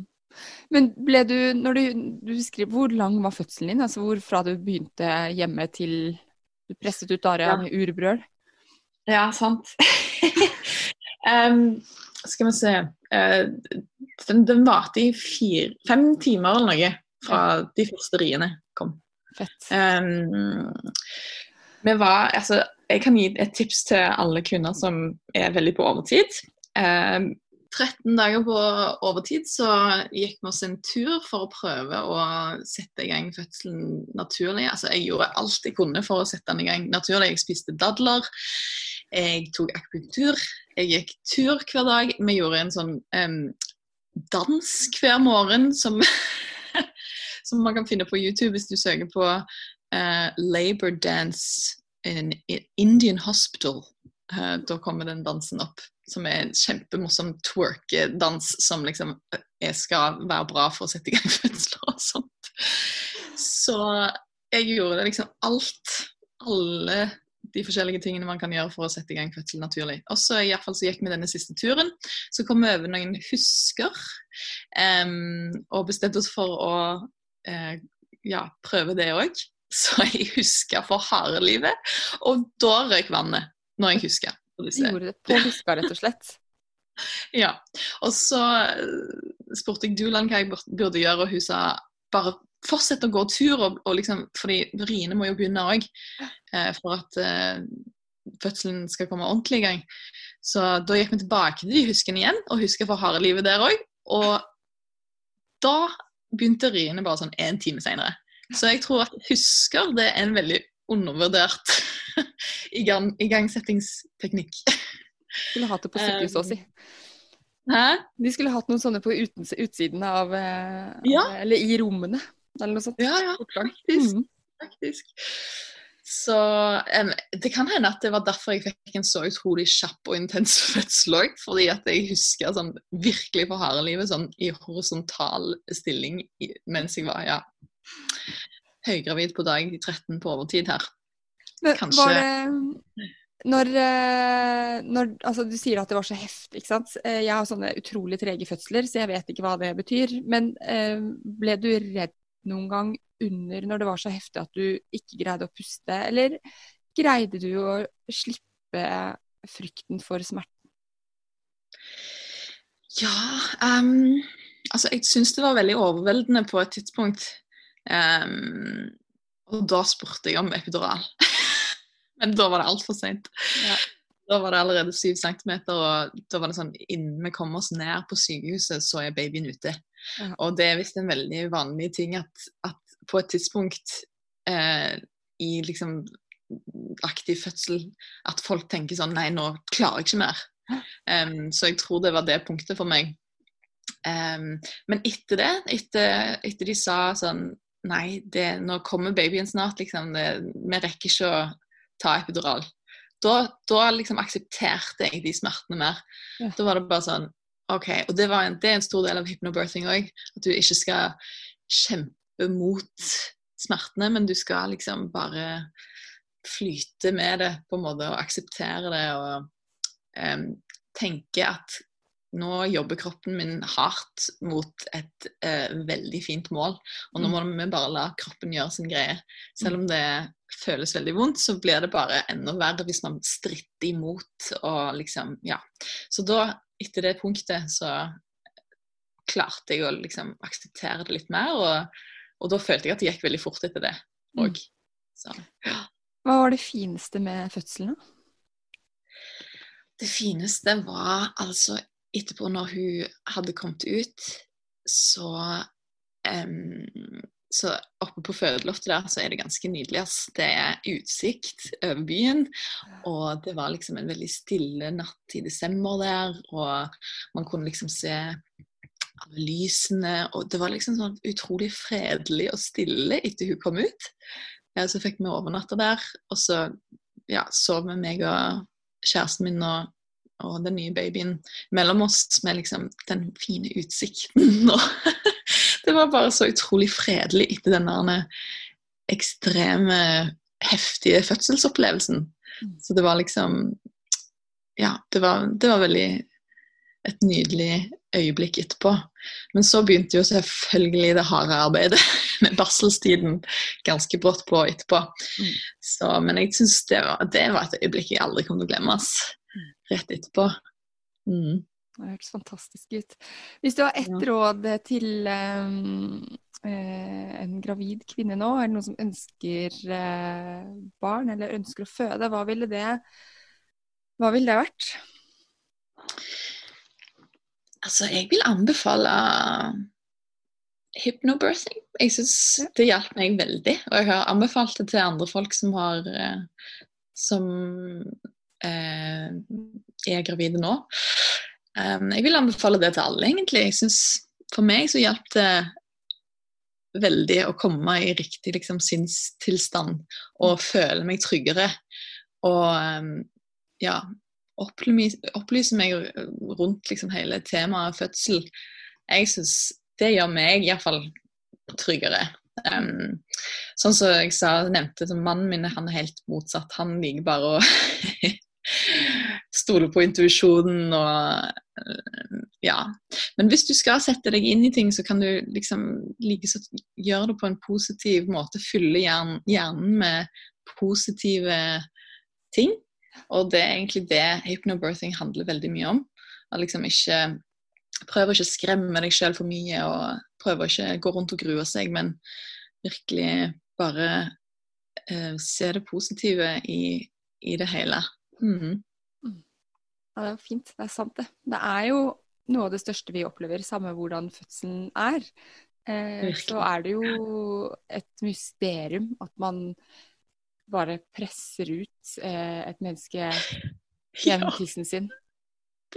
Men ble du, når du, du skriver, Hvor lang var fødselen din? Altså hvor fra du begynte hjemme til du presset ut Daria ja. med urbrøl? Ja, sant. <laughs> um, skal vi se uh, Den, den varte i fire, fem timer eller noe fra de første riene kom. Fett. Um, var, altså, jeg kan gi et tips til alle kvinner som er veldig på overtid. Um, 13 dager på overtid så gikk vi oss en tur for å prøve å sette i gang fødselen naturlig. Altså, jeg gjorde alt jeg kunne for å sette den i gang naturlig. Jeg spiste dadler, jeg tok akupunktur, jeg gikk tur hver dag. Vi gjorde en sånn um, dans hver morgen som, <laughs> som, man kan finne på YouTube hvis du søker på uh, 'Labor Dance in Indian Hospital'. Uh, da kommer den dansen opp som er en kjempemorsom twerkedans som liksom jeg skal være bra for å sette i gang <laughs> fødsler og sånt. Så jeg gjorde liksom alt. Alle de forskjellige tingene man kan gjøre for å sette i gang fødsel naturlig. Og så gikk vi denne siste turen. Så kom vi over noen husker um, og bestemte oss for å uh, ja, prøve det òg. <laughs> Så jeg husker for harde livet. Og da røyk vannet, når jeg husker. Gjorde det på huska, rett og slett? <laughs> ja. Og så eh, spurte jeg Duland hva jeg burde gjøre, og hun sa bare fortsett å gå tur, og, og liksom, fordi riene må jo begynne òg eh, for at eh, fødselen skal komme ordentlig i gang. Så da gikk vi tilbake til de huskene igjen, og huska for harde livet der òg. Og da begynte riene bare sånn én time seinere. Så jeg tror at husker det er en veldig undervurdert <laughs> igangsettingsteknikk. Skulle hatt det på sykehus òg, si. Hæ? De skulle hatt noen sånne på uten, utsiden av eh, ja. Eller i rommene, eller noe sånt. Ja, ja, faktisk. Mm. faktisk. Så um, det kan hende at det var derfor jeg fikk en så utrolig kjapp og intens <laughs> fødsel òg. Fordi at jeg husker sånn virkelig på harde livet sånn i horisontal stilling mens jeg var ja, høygravid på dag 13 på overtid her. Men, Kanskje det, når, eh, når, altså Du sier at det var så heftig. ikke sant? Eh, jeg har sånne utrolig trege fødsler, så jeg vet ikke hva det betyr. Men eh, ble du redd noen gang under når det var så heftig at du ikke greide å puste? Eller greide du å slippe frykten for smerten? Ja um, Altså, jeg syns det var veldig overveldende på et tidspunkt. Um, og da spurte jeg om epidural. <laughs> Men da var det altfor seint. Ja. Da var det allerede syv centimeter, og da var det sånn innen vi kom oss ned på sykehuset, så er babyen ute. Ja. Og det er visst en veldig vanlig ting at, at på et tidspunkt eh, i liksom aktiv fødsel at folk tenker sånn Nei, nå klarer jeg ikke mer. Um, så jeg tror det var det punktet for meg. Um, men etter det, etter, etter, de sa sånn Nei, det, nå kommer babyen snart, liksom. Det, vi rekker ikke å ta epidural. Da, da liksom aksepterte jeg de smertene mer. Ja. Da var det bare sånn OK. Og det, en, det er en stor del av hypnobirthing òg. At du ikke skal kjempe mot smertene, men du skal liksom bare flyte med det på en måte og akseptere det og um, tenke at nå jobber kroppen min hardt mot et eh, veldig fint mål. Og nå må vi bare la kroppen gjøre sin greie. Selv om det føles veldig vondt, så blir det bare enda verre hvis man stritter imot og liksom Ja. Så da, etter det punktet, så klarte jeg å liksom akseptere det litt mer. Og, og da følte jeg at det gikk veldig fort etter det òg. Mm. Hva var det fineste med fødselen, da? Det fineste var altså etterpå, når hun hadde kommet ut, så um, så oppe på fødeloftet der så er det ganske nydelig. Ass. Det er utsikt over byen. Og det var liksom en veldig stille natt i desember der. Og man kunne liksom se alle lysene. Og det var liksom sånn utrolig fredelig og stille etter hun kom ut. Så fikk vi overnatta der. Og så ja, sov vi meg og kjæresten min og og den nye babyen mellom oss med liksom den fine utsikten. <laughs> Det var bare så utrolig fredelig etter den ekstreme, heftige fødselsopplevelsen. Mm. Så det var liksom Ja, det var, det var veldig et nydelig øyeblikk etterpå. Men så begynte jo selvfølgelig det harde arbeidet <laughs> med barselstiden ganske brått på etterpå. Mm. Så, men jeg syns det, det, var et øyeblikk jeg aldri kommer til å glemme. Ass rett etterpå. Mm. Det hørtes fantastisk ut. Hvis du har ett ja. råd til um, en gravid kvinne nå, eller noen som ønsker uh, barn eller ønsker å føde, hva ville det, hva ville det vært? Altså, jeg vil anbefale hypnobirthing. Jeg syns det hjalp meg veldig. Og jeg har anbefalt det til andre folk som har eh, som eh, er gravide nå. Um, jeg vil anbefale det til alle, egentlig. Jeg synes, For meg så hjalp det veldig å komme i riktig liksom, sinnstilstand og føle meg tryggere. Og um, ja, opplyse, meg rundt liksom, hele temaet fødsel. Jeg syns det gjør meg iallfall tryggere. Um, sånn som jeg sa, nevnte, mannen min han er helt motsatt. Han liker bare å <laughs> stole på intuisjonen og ja. Men hvis du skal sette deg inn i ting, så kan du liksom like så gjøre det på en positiv måte. Fylle hjernen, med positive ting. Og det er egentlig det hypnobirthing handler veldig mye om. At liksom ikke Prøv å ikke skremme deg sjøl for mye, og prøv å ikke gå rundt og grue seg, men virkelig bare eh, se det positive i, i det hele. Mm. Ja, det er fint. Det er sant, det. Det er jo noe av det største vi opplever, samme hvordan fødselen er. Eh, så er det jo et mysterium at man bare presser ut eh, et menneske gjennom tissen sin.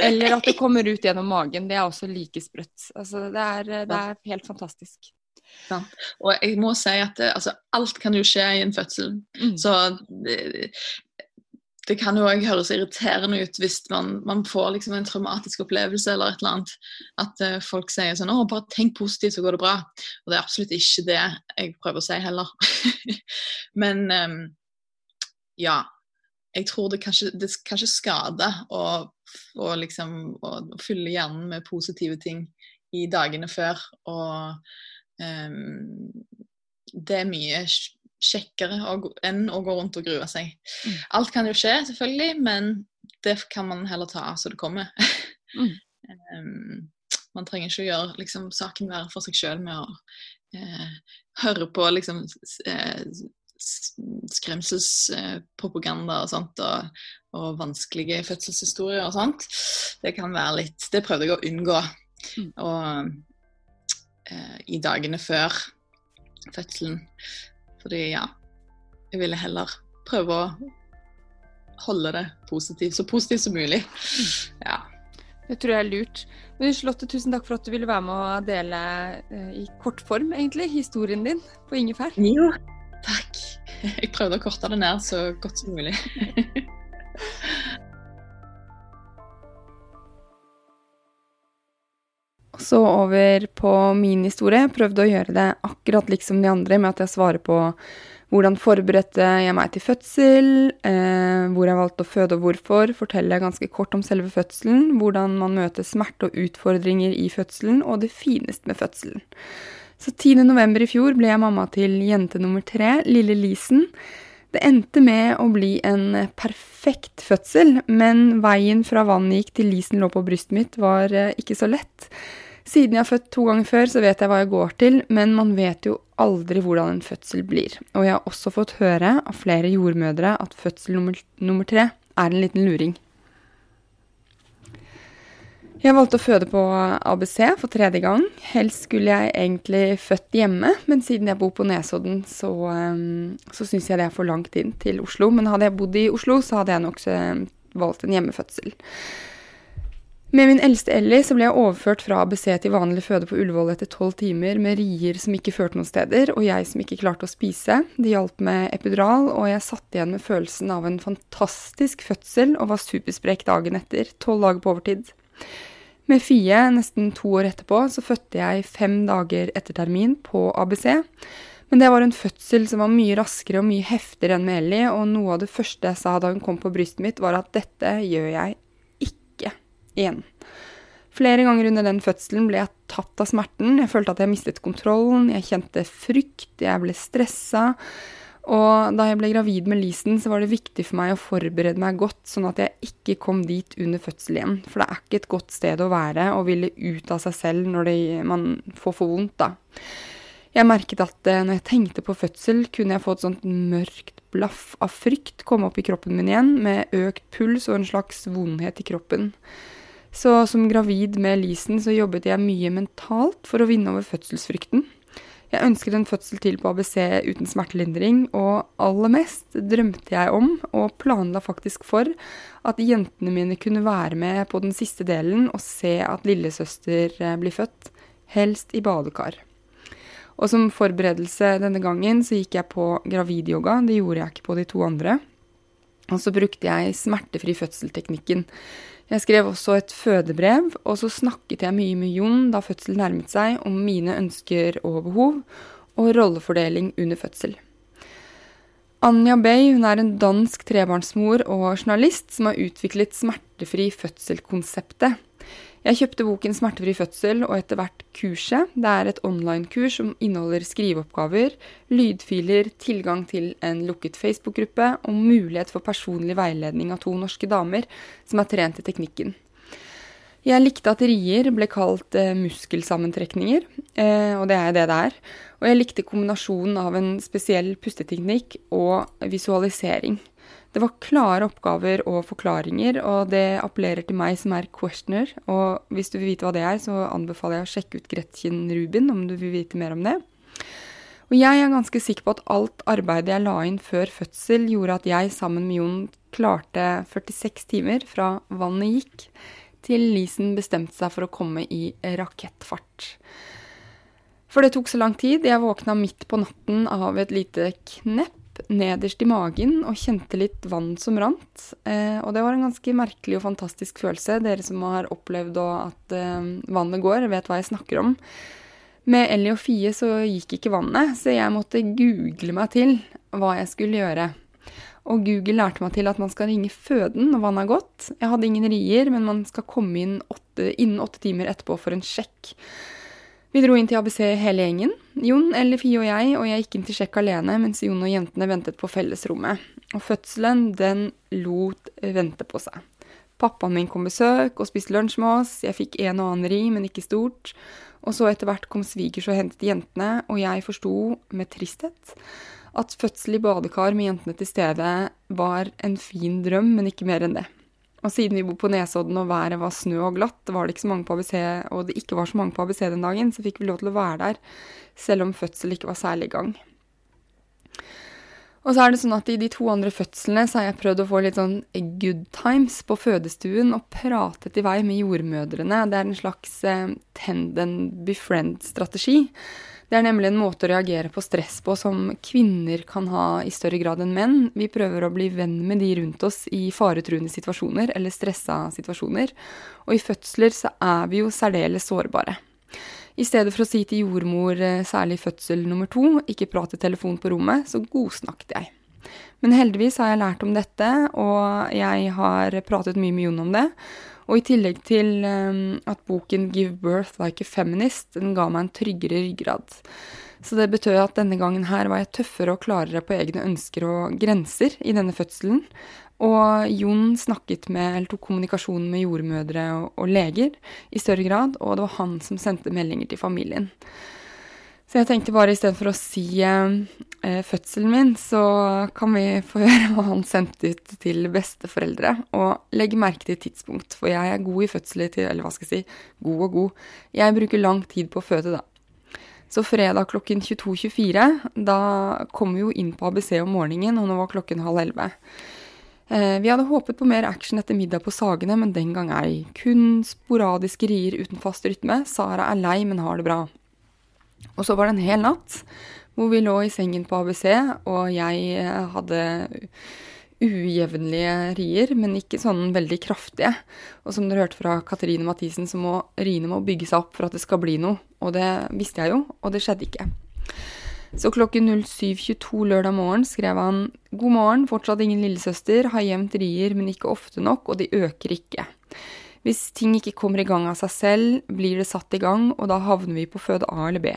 Eller at det kommer ut gjennom magen. Det er også like sprøtt. Altså, det, er, det er helt fantastisk. Ja. Og jeg må si at det, altså, alt kan jo skje i en fødsel. Mm. Så det kan jo òg høres irriterende ut hvis man, man, får liksom en traumatisk opplevelse eller et eller annet. At uh, folk sier sånn 'Å, bare tenk positivt, så går det bra'. Og det er absolutt ikke det jeg prøver å si heller. <laughs> Men um, ja. Jeg tror det kanskje, det kanskje skader å, å, liksom, å, fylle hjernen med positive ting i dagene før. Og um, det er mye kjekkere enn å gå rundt og grue seg. Mm. Alt kan jo skje, selvfølgelig, men det kan man heller ta så det kommer. Mm. <laughs> um, man trenger ikke å gjøre liksom, saken være for seg sjøl med å eh, høre på liksom, uh, skremselspropaganda og sånt, og, og, vanskelige fødselshistorier og sånt. Det kan være litt Det prøvde jeg å unngå. Mm. Og eh, i dagene før fødselen fordi ja, jeg ville heller prøve å holde det positivt, så positivt som mulig. Ja. Det tror jeg er lurt. Men Charlotte, tusen takk for at du ville være med og dele uh, i kort form, egentlig, historien din på ingefær. Jo, takk. Jeg prøvde å korte det ned så godt som mulig. <laughs> Så over på min historie. Prøvde å gjøre det akkurat liksom de andre, med at jeg svarer på hvordan forberedte jeg meg til fødsel, eh, hvor jeg valgte å føde og hvorfor, forteller jeg ganske kort om selve fødselen, hvordan man møter smerte og utfordringer i fødselen, og det fineste med fødselen. Så 10. november i fjor ble jeg mamma til jente nummer tre, lille Lisen. Det endte med å bli en perfekt fødsel, men veien fra vannet gikk til Lisen lå på brystet mitt, var eh, ikke så lett. Siden jeg har født to ganger før, så vet jeg hva jeg går til, men man vet jo aldri hvordan en fødsel blir. Og jeg har også fått høre av flere jordmødre at fødsel nummer, nummer tre er en liten luring. Jeg valgte å føde på ABC for tredje gang. Helst skulle jeg egentlig født hjemme, men siden jeg bor på Nesodden, så, um, så syns jeg det er for langt inn til Oslo. Men hadde jeg bodd i Oslo, så hadde jeg nok valgt en hjemmefødsel. Med min eldste Ellie så ble jeg overført fra ABC til vanlig føde på Ullevål etter tolv timer med rier som ikke førte noen steder, og jeg som ikke klarte å spise. Det hjalp med epidural, og jeg satt igjen med følelsen av en fantastisk fødsel og var supersprek dagen etter, tolv dager på overtid. Med Fie, nesten to år etterpå, så fødte jeg fem dager etter termin på ABC. Men det var en fødsel som var mye raskere og mye heftigere enn med Ellie, og noe av det første jeg sa da hun kom på brystet mitt, var at dette gjør jeg ikke igjen. Flere ganger under den fødselen ble jeg tatt av smerten. Jeg følte at jeg mistet kontrollen, jeg kjente frykt, jeg ble stressa. Og da jeg ble gravid med Lisen, så var det viktig for meg å forberede meg godt, sånn at jeg ikke kom dit under fødsel igjen. For det er ikke et godt sted å være og ville ut av seg selv når det, man får for vondt, da. Jeg merket at eh, når jeg tenkte på fødsel, kunne jeg få et sånt mørkt blaff av frykt komme opp i kroppen min igjen, med økt puls og en slags vondhet i kroppen. Så som gravid med Lisen så jobbet jeg mye mentalt for å vinne over fødselsfrykten. Jeg ønsket en fødsel til på ABC uten smertelindring, og aller mest drømte jeg om, og planla faktisk for, at jentene mine kunne være med på den siste delen og se at lillesøster eh, blir født, helst i badekar. Og som forberedelse denne gangen så gikk jeg på gravidyoga, det gjorde jeg ikke på de to andre. Og så brukte jeg smertefri fødselteknikken. Jeg skrev også et fødebrev, og så snakket jeg mye med Jon da fødsel nærmet seg, om mine ønsker og behov, og rollefordeling under fødsel. Anja Bay hun er en dansk trebarnsmor og journalist som har utviklet smertefri fødsel-konseptet. Jeg kjøpte boken 'Smertefri fødsel' og etter hvert kurset. Det er et online-kurs som inneholder skriveoppgaver, lydfiler, tilgang til en lukket Facebook-gruppe og mulighet for personlig veiledning av to norske damer som er trent i teknikken. Jeg likte at rier ble kalt eh, muskelsammentrekninger, eh, og det er det det er. Og jeg likte kombinasjonen av en spesiell pusteteknikk og visualisering. Det var klare oppgaver og forklaringer, og det appellerer til meg som er questioner. Og hvis du vil vite hva det er, så anbefaler jeg å sjekke ut Gretchen Rubin om du vil vite mer om det. Og jeg er ganske sikker på at alt arbeidet jeg la inn før fødsel, gjorde at jeg sammen med Jon klarte 46 timer fra vannet gikk, til Lisen bestemte seg for å komme i rakettfart. For det tok så lang tid. Jeg våkna midt på natten av et lite knepp nederst i magen og kjente litt vann som rant. Eh, og det var en ganske merkelig og fantastisk følelse. Dere som har opplevd at eh, vannet går, vet hva jeg snakker om. Med Ellie og Fie så gikk ikke vannet, så jeg måtte google meg til hva jeg skulle gjøre. Og Google lærte meg til at man skal ringe føden når vannet er gått. Jeg hadde ingen rier, men man skal komme inn åtte, innen åtte timer etterpå for en sjekk. Vi dro inn til ABC hele gjengen. Jon, Elle, Fie og jeg, og jeg gikk inn til sjekk alene mens Jon og jentene ventet på fellesrommet. Og fødselen, den lot vente på seg. Pappaen min kom besøk og spiste lunsj med oss, jeg fikk en og annen ri, men ikke stort. Og så etter hvert kom svigers og hentet jentene, og jeg forsto med tristhet at fødsel i badekar med jentene til stede var en fin drøm, men ikke mer enn det. Og siden vi bor på Nesodden og været var snø og glatt, var det ikke så mange på ABC, og det ikke var så mange på ABC den dagen, så fikk vi lov til å være der, selv om fødsel ikke var særlig i gang. Og så er det sånn at i de to andre fødslene så har jeg prøvd å få litt sånn good times på fødestuen og pratet i vei med jordmødrene. Det er en slags eh, tend and befriend-strategi. Det er nemlig en måte å reagere på stress på som kvinner kan ha i større grad enn menn. Vi prøver å bli venn med de rundt oss i faretruende situasjoner eller stressa situasjoner. Og i fødsler så er vi jo særdeles sårbare. I stedet for å si til jordmor, eh, særlig fødsel nummer to, ikke prat i telefon på rommet, så godsnakket jeg. Men heldigvis har jeg lært om dette, og jeg har pratet mye med Jon om det. Og i tillegg til um, at boken 'Give Birth Like a Feminist' den ga meg en tryggere ryggrad. Så det betød at denne gangen her var jeg tøffere og klarere på egne ønsker og grenser i denne fødselen. Og Jon snakket med, eller tok kommunikasjon med jordmødre og, og leger i større grad, og det var han som sendte meldinger til familien. Så jeg tenkte bare istedenfor å si eh, fødselen min, så kan vi få <laughs> høre hva han sendte ut til besteforeldre. Og legg merke til tidspunkt, for jeg er god i fødsler til Eller hva skal jeg si, god og god. Jeg bruker lang tid på å føde, da. Så fredag klokken 22.24, da kom vi jo inn på ABC om morgenen, og nå var klokken halv elleve. Eh, vi hadde håpet på mer action etter middag på Sagene, men den gang ei. Kun sporadiske rier uten fast rytme. Sara er lei, men har det bra. Og så var det en hel natt hvor vi lå i sengen på ABC, og jeg eh, hadde ujevnlige rier, men ikke sånn veldig kraftige. Og som dere hørte fra Katrine Mathisen, så må riene må bygge seg opp for at det skal bli noe. Og det visste jeg jo, og det skjedde ikke. Så klokken 07.22 lørdag morgen skrev han God morgen, fortsatt ingen lillesøster, har jevnt rier, men ikke ofte nok, og de øker ikke. Hvis ting ikke kommer i gang av seg selv, blir det satt i gang, og da havner vi på føde A eller B.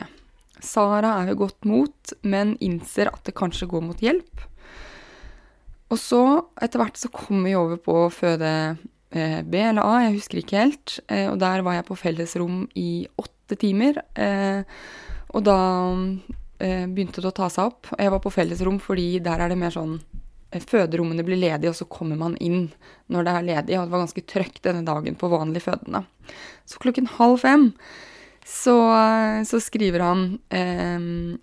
Sara er ved godt mot, men innser at det kanskje går mot hjelp. Og så, etter hvert, så kom vi over på føde eh, B eller A, jeg husker ikke helt. Eh, og der var jeg på fellesrom i åtte timer. Eh, og da begynte det å ta seg opp. Jeg var på fellesrom fordi der er det mer sånn Føderommene blir ledige, og så kommer man inn når det er ledig. Og det var ganske trøkk denne dagen på vanlig fødende. Så klokken halv fem så, så skriver han eh,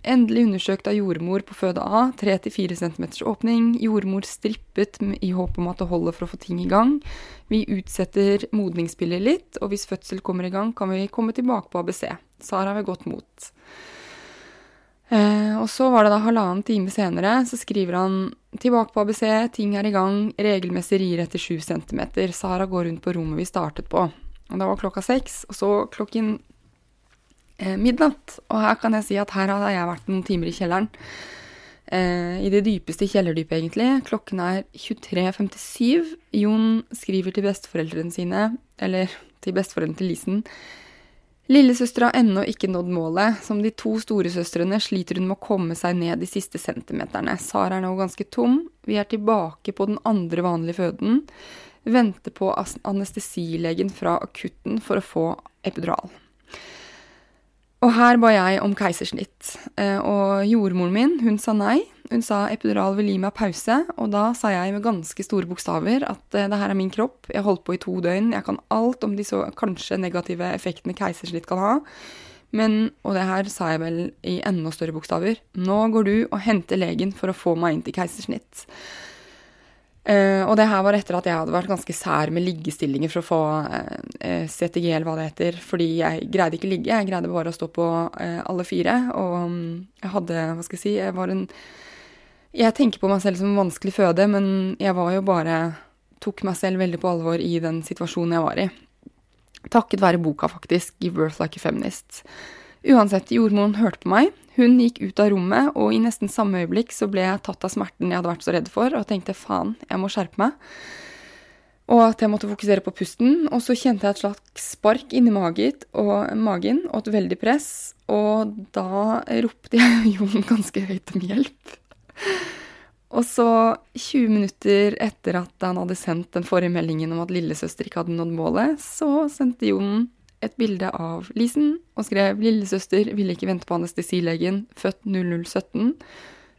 endelig undersøkt av jordmor på føde A, 3-4 cm åpning. Jordmor strippet i håp om at det holder for å få ting i gang. Vi utsetter modningspiller litt, og hvis fødsel kommer i gang, kan vi komme tilbake på ABC. Sara ved godt mot. Eh, og så var det da halvannen time senere, så skriver han tilbake på ABC, ting er i gang, regelmessig rier etter 7 cm. Sara går rundt på rommet vi startet på. Og da var klokka seks, og så klokken midnatt. Og her kan jeg si at her har jeg vært noen timer i kjelleren. Eh, I det dypeste kjellerdypet, egentlig. Klokken er 23.57. Jon skriver til besteforeldrene sine, eller til besteforeldrene til Lisen. Lillesøster har ennå ikke nådd målet. Som de to storesøstrene sliter hun med å komme seg ned de siste centimeterne. Sara er nå ganske tom. Vi er tilbake på den andre vanlige føden. Venter på anestesilegen fra akutten for å få epidural. Og her ba jeg om keisersnitt. Eh, og jordmoren min, hun sa nei. Hun sa epidural vil gi meg pause, og da sa jeg med ganske store bokstaver at eh, det her er min kropp, jeg holdt på i to døgn, jeg kan alt om de så kanskje negative effektene keisersnitt kan ha. Men, og det her sa jeg vel i enda større bokstaver, nå går du og henter legen for å få meg inn til keisersnitt. Uh, og det her var etter at jeg hadde vært ganske sær med liggestillinger for å få uh, CTG, eller hva det heter. Fordi jeg greide ikke ligge, jeg greide bare å stå på uh, alle fire. Og um, jeg hadde, hva skal jeg si, jeg var en Jeg tenker på meg selv som en vanskelig føde, men jeg var jo bare Tok meg selv veldig på alvor i den situasjonen jeg var i. Takket være boka, faktisk, 'Give Birth Like a Feminist'. Uansett, jordmoren hørte på meg. Hun gikk ut av rommet, og i nesten samme øyeblikk så ble jeg tatt av smerten jeg hadde vært så redd for, og tenkte faen, jeg må skjerpe meg. Og at jeg måtte fokusere på pusten. Og så kjente jeg et slags spark inni magen og, magen, og et veldig press. Og da ropte jeg <laughs> Jon ganske høyt om hjelp. Og så, 20 minutter etter at han hadde sendt den forrige meldingen om at lillesøster ikke hadde nådd målet, så sendte Jon et bilde av Lisen og skrev 'Lillesøster ville ikke vente på anestesilegen, født 0017'.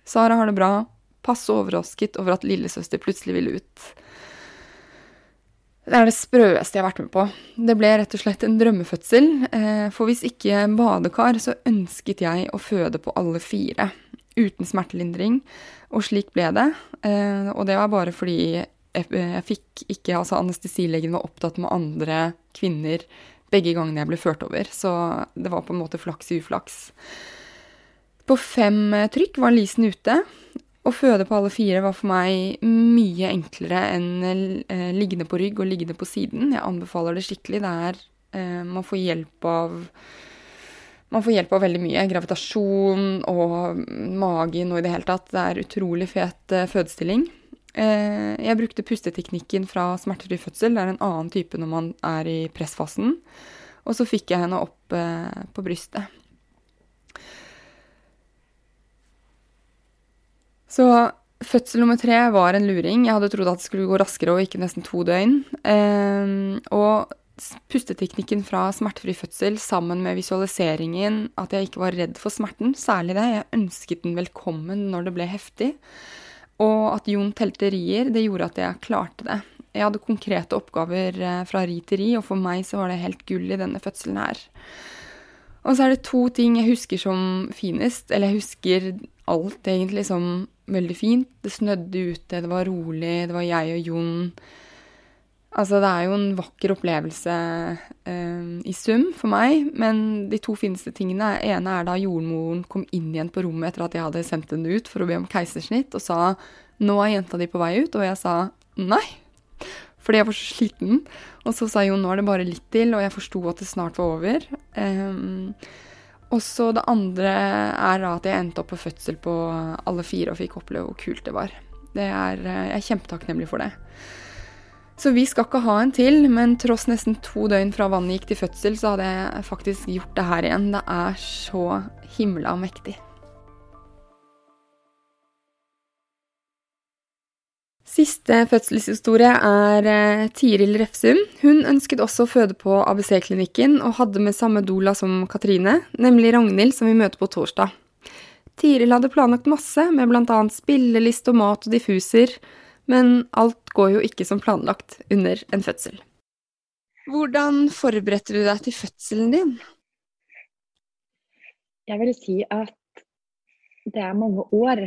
Sara har det bra. Passe overrasket over at lillesøster plutselig ville ut. Det er det sprøeste jeg har vært med på. Det ble rett og slett en drømmefødsel. Eh, for hvis ikke badekar, så ønsket jeg å føde på alle fire. Uten smertelindring. Og slik ble det. Eh, og det var bare fordi jeg fikk ikke Altså anestesilegen var opptatt med andre kvinner begge gangene jeg ble ført over. Så det var på en måte flaks i uflaks. På fem eh, trykk var Lisen ute. Å føde på alle fire var for meg mye enklere enn eh, liggende på rygg og liggende på siden. Jeg anbefaler det skikkelig. Det er eh, Man får hjelp av man får hjelp av veldig mye. Gravitasjon og magen og i det hele tatt. Det er utrolig fet eh, fødestilling. Eh, jeg brukte pusteteknikken fra smertefri fødsel. Det er en annen type når man er i pressfasen. Og så fikk jeg henne opp eh, på brystet. Så fødsel nummer tre var en luring. Jeg hadde trodd at det skulle gå raskere og ikke nesten to døgn. Og pusteteknikken fra smertefri fødsel sammen med visualiseringen, at jeg ikke var redd for smerten, særlig det. Jeg ønsket den velkommen når det ble heftig. Og at Jon telte rier, det gjorde at jeg klarte det. Jeg hadde konkrete oppgaver eh, fra ri til ri, og for meg så var det helt gull i denne fødselen her. Og så er det to ting jeg husker som finest. Eller jeg husker alt egentlig som veldig fint. Det snødde ute, det var rolig, det var jeg og Jon. Altså, det er jo en vakker opplevelse eh, i sum for meg, men de to fineste tingene ene er da jordmoren kom inn igjen på rommet etter at jeg hadde sendt henne ut for å be om keisersnitt, og sa 'nå er jenta di på vei ut', og jeg sa nei. Fordi jeg var så sliten. Og så sa jo 'nå er det bare litt til', og jeg forsto at det snart var over. Eh, og så det andre er da at jeg endte opp på fødsel på alle fire og fikk oppleve hvor kult det var. Det er, eh, jeg er kjempetakknemlig for det. Så vi skal ikke ha en til, men tross nesten to døgn fra vannet gikk til fødsel, så hadde jeg faktisk gjort det her igjen. Det er så himla mektig. Siste fødselshistorie er eh, Tiril Refsum. Hun ønsket også å føde på ABC-klinikken, og hadde med samme doula som Katrine, nemlig Ragnhild, som vi møter på torsdag. Tiril hadde planlagt masse, med bl.a. spilleliste og mat og diffuser, men alt går jo ikke som planlagt under en fødsel. Hvordan forberedte du deg til fødselen din? Jeg vil si at det er mange år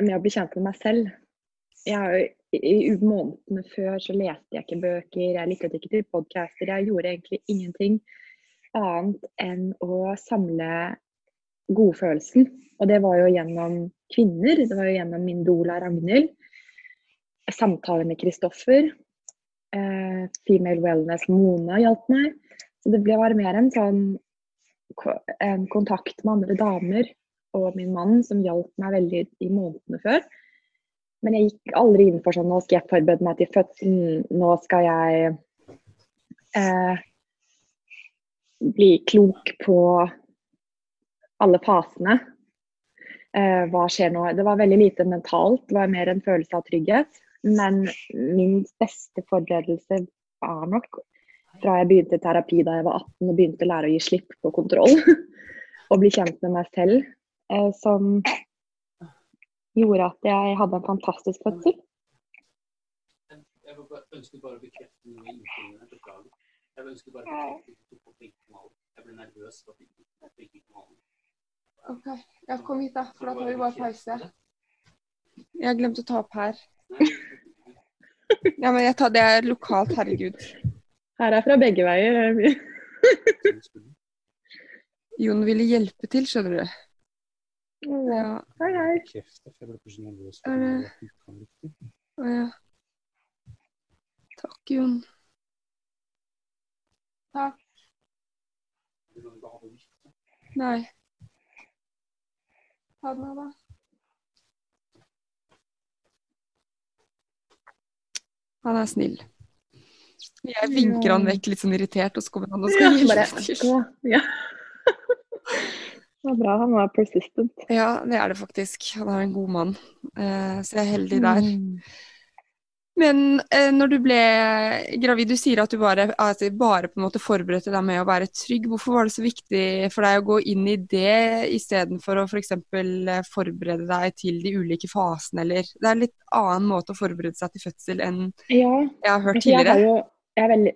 med å bli kjent med meg selv. Jeg, I månedene før så leste jeg ikke bøker, jeg lyttet ikke til podcaster. Jeg gjorde egentlig ingenting annet enn å samle godfølelsen. Og det var jo gjennom kvinner. Det var jo gjennom min doula Ragnhild samtale med Kristoffer. Eh, Female Wellness Mona hjalp meg. Så det ble bare mer en sånn en kontakt med andre damer og min mann som hjalp meg veldig i månedene før. Men jeg gikk aldri inn for sånn nå skal jeg forberede meg til fødselen, nå skal jeg eh, bli klok på alle fasene. Eh, hva skjer nå? Det var veldig lite mentalt, det var mer en følelse av trygghet. Men min beste forberedelse var nok fra jeg begynte terapi da jeg var 18 og begynte å lære å gi slipp på kontroll. <laughs> og bli kjent med meg selv. Eh, som gjorde at jeg hadde en fantastisk fødsel. Jeg ønsker bare å bekrefte noe i. Beklager. Jeg ønsker bare å bekrefte Jeg ble nervøs for å ikke OK. Ja, kom hit, da. For da tar vi bare pause. Jeg glemte å ta opp her. Ja, men jeg tar det lokalt, herregud. Her er fra begge veier. Jon ville hjelpe til, skjønner du. Ja. Hei, hei. Å ja. Takk, Jon. Takk. Nei. Ha det, da. Han er snill. Jeg vinker han vekk litt sånn irritert, og så kommer han og skal hjelpe til. Ja. Det var bra han var persistent. Ja, det er det faktisk. Han er en god mann. Uh, så jeg er heldig der. Men eh, når du ble gravid, du sier at du bare, altså, bare på en måte forberedte deg med å være trygg. Hvorfor var det så viktig for deg å gå inn i det istedenfor å f.eks. For eh, forberede deg til de ulike fasene, eller Det er en litt annen måte å forberede seg til fødsel enn ja, jeg har hørt tidligere. Jeg, jo, jeg, er veldig,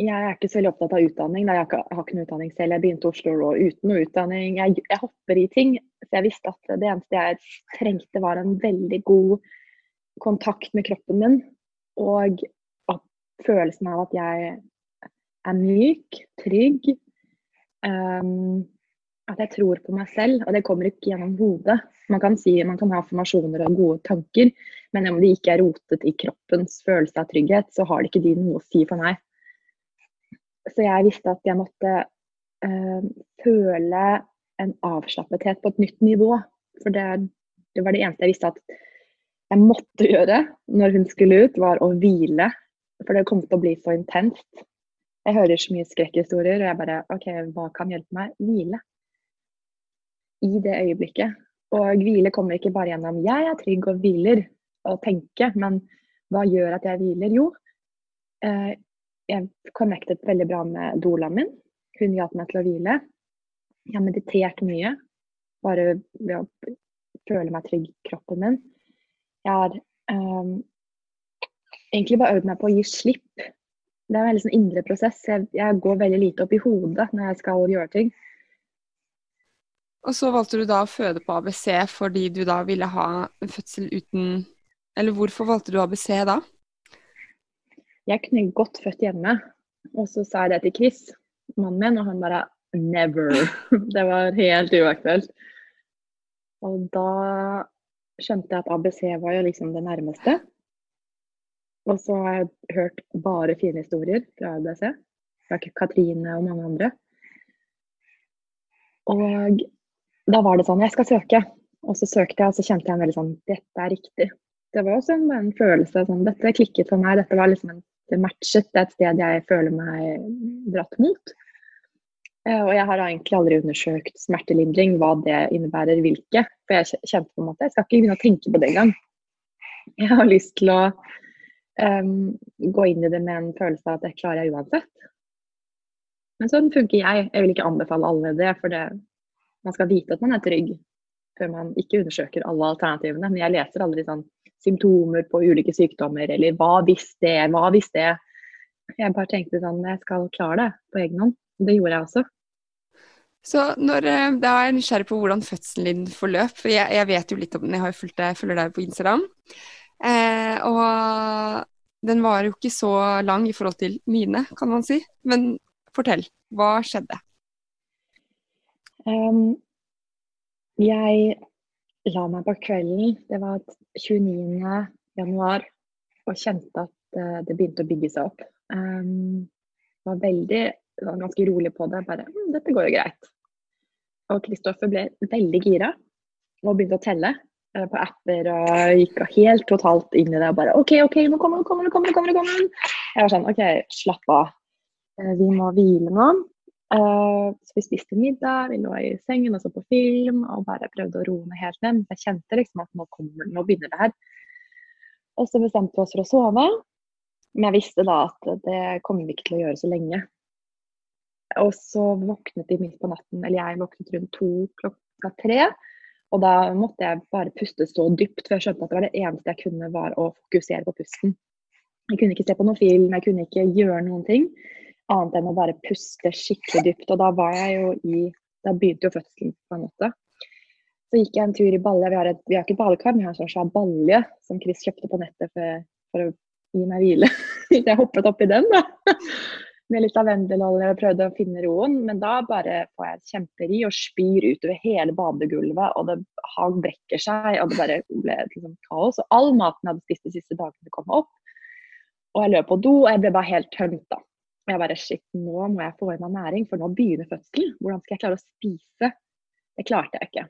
jeg, er ikke så veldig opptatt av utdanning. Da. Jeg har ikke noe utdanning selv. Jeg begynte Oslo og uten noe utdanning. Jeg, jeg hopper i ting. Så jeg visste at det eneste jeg trengte, var en veldig god kontakt med kroppen min og følelsen av at jeg er myk, trygg. Um, at jeg tror på meg selv, og det kommer ikke gjennom hodet. Man kan si man kan ha formasjoner og gode tanker, men om de ikke er rotet i kroppens følelse av trygghet, så har de ikke de noe å si for meg. Så jeg visste at jeg måtte uh, føle en avslappethet på et nytt nivå. For det, det, var det eneste jeg visste at jeg måtte gjøre når hun skulle ut, var å hvile. For det kom til å bli så intenst. Jeg hører så mye skrekkhistorier, og jeg bare OK, hva kan hjelpe meg? Hvile. I det øyeblikket. Og hvile kommer ikke bare gjennom 'jeg er trygg og hviler' og tenke, men hva gjør at jeg hviler? Jo, eh, jeg connectet veldig bra med dolaen min. Hun hjalp meg til å hvile. Jeg har meditert mye, bare ved å føle meg trygg i kroppen min. Jeg har um, egentlig bare øvd meg på å gi slipp. Det er en veldig sånn indre prosess. Jeg, jeg, går veldig lite opp i hodet når jeg skal gjøre ting. Og så valgte du da å føde på ABC fordi du da ville ha en fødsel uten Eller hvorfor valgte du ABC da? Jeg kunne godt født hjemme. Og så sa jeg det til Chris, mannen min, og han bare Never. <laughs> Det var helt uaktuelt. Og da skjønte jeg at ABC var jo liksom det nærmeste. Og så har jeg hørt bare fine historier fra ABC. Fra Katrine og mange andre. Og da var det sånn Jeg skal søke. Og så søkte jeg, og så kjente jeg en veldig sånn Dette er riktig. Det var også en, en følelse sånn Dette klikket for meg. Dette var liksom en, det matchet. Det er et sted jeg føler meg dratt mot. Eh, og jeg har egentlig aldri undersøkt smertelindring, hva det innebærer, hvilke. For jeg kjente på en måte Jeg skal ikke begynne å tenke på det engang. Jeg har lyst til å um, gå inn i det med en følelse av at det klarer jeg uansett. Men sånn funker jeg. Jeg vil ikke anbefale alle det, for det, man skal vite at man er trygg før man ikke undersøker alle alternativene. Men jeg leser aldri sånn symptomer på ulike sykdommer, eller hva hvis det, hva hvis det. Jeg bare tenkte sånn, jeg skal klare det på egen hånd. Det gjorde jeg også. Så når, eh, Da er jeg nysgjerrig på hvordan fødselen din forløp. For jeg, jeg, vet jo litt om den, jeg har jo fulgt deg, følger deg på Instagram. Eh, og den var jo ikke så lang i forhold til mine, kan man si. Men fortell, hva skjedde? Um, jeg la meg på kvelden, det var 29. januar, og kjente at uh, det begynte å bygge seg opp. Um, var veldig var ganske rolig på det. Bare hm, dette går jo greit. Og Kristoffer ble veldig gira og begynte å telle eh, på apper og gikk helt totalt inn i det og bare OK, OK, nå kommer det, kommer det, kommer det. kommer kommer Jeg var sånn OK, slapp av. Eh, vi må hvile nå. Uh, så vi spiste middag, vi lå i sengen og så på film og bare prøvde å roe ned helt ned. Jeg kjente liksom at nå, kommer, nå begynner det her. Og så bestemte vi oss for å sove. Men jeg visste da at det kommer vi ikke til å gjøre så lenge. Og så våknet de midt på natten, eller jeg våknet rundt to klokka tre. Og da måtte jeg bare puste så dypt, for jeg skjønte at det var det eneste jeg kunne, var å fokusere på pusten. Jeg kunne ikke se på noen film, jeg kunne ikke gjøre noen ting annet enn å bare puste skikkelig dypt. Og da var jeg jo i Da begynte jo fødselen på en måte. Så gikk jeg en tur i balje. Vi har, et, vi har ikke badekar, men vi har en sånn svær balje som Chris kjøpte på nettet for, for å gi meg hvile. <laughs> jeg hoppet oppi den, da med litt lavendelolje og prøvde å finne roen. Men da bare får jeg kjemperi og spyr utover hele badegulvet, og det han brekker seg, og det bare ble liksom kaos. Og all maten jeg hadde spist de siste dagene, kom opp. Og jeg løp på do, og jeg ble bare helt tømt, da. Og jeg bare shit, nå må jeg få i meg næring, for nå begynner fødselen. Hvordan skal jeg klare å spise? Det klarte jeg ikke.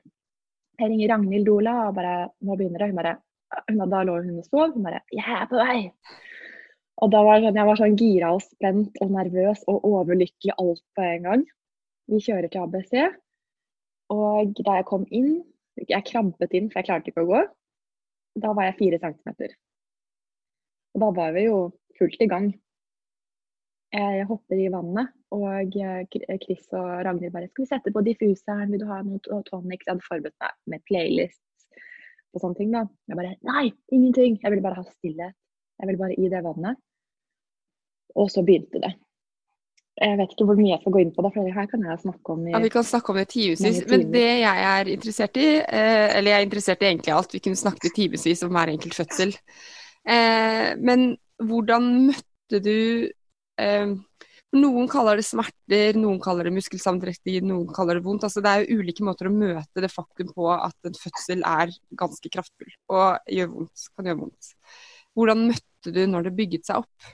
Jeg ringer Ragnhild Dola og bare Nå begynner det. Hun bare Da lå hun og sov. Hun bare Jeg er på vei. Og da var sånn, jeg var sånn gira og spent og nervøs og overlykkelig alt på en gang. Vi kjører til ABC, og da jeg kom inn Jeg krampet inn, for jeg klarte ikke å gå. Da var jeg fire centimeter. Og da var vi jo fullt i gang. Jeg hopper i vannet, og Chris og Ragnhild bare 'Skal vi sette på diffuseren? Vil du ha noe tonic?' Jeg hadde forberedt meg med playlist og sånne ting. da. Jeg bare 'Nei, ingenting. Jeg ville bare ha stillhet. Jeg ville bare i det vannet.' Og så begynte det. Jeg vet ikke hvor mye jeg skal gå inn på det, for det her kan jeg snakke om i Ja, Vi kan snakke om det timevis. Men det jeg er interessert i, eh, eller jeg er interessert i egentlig alt, vi kunne snakket i timevis om hver enkelt fødsel. Eh, men hvordan møtte du eh, Noen kaller det smerter, noen kaller det muskelsammentrekning, noen kaller det vondt. Altså, det er jo ulike måter å møte det faktum på at en fødsel er ganske kraftfull og gjør vondt, kan gjøre vondt. Hvordan møtte du når det bygget seg opp?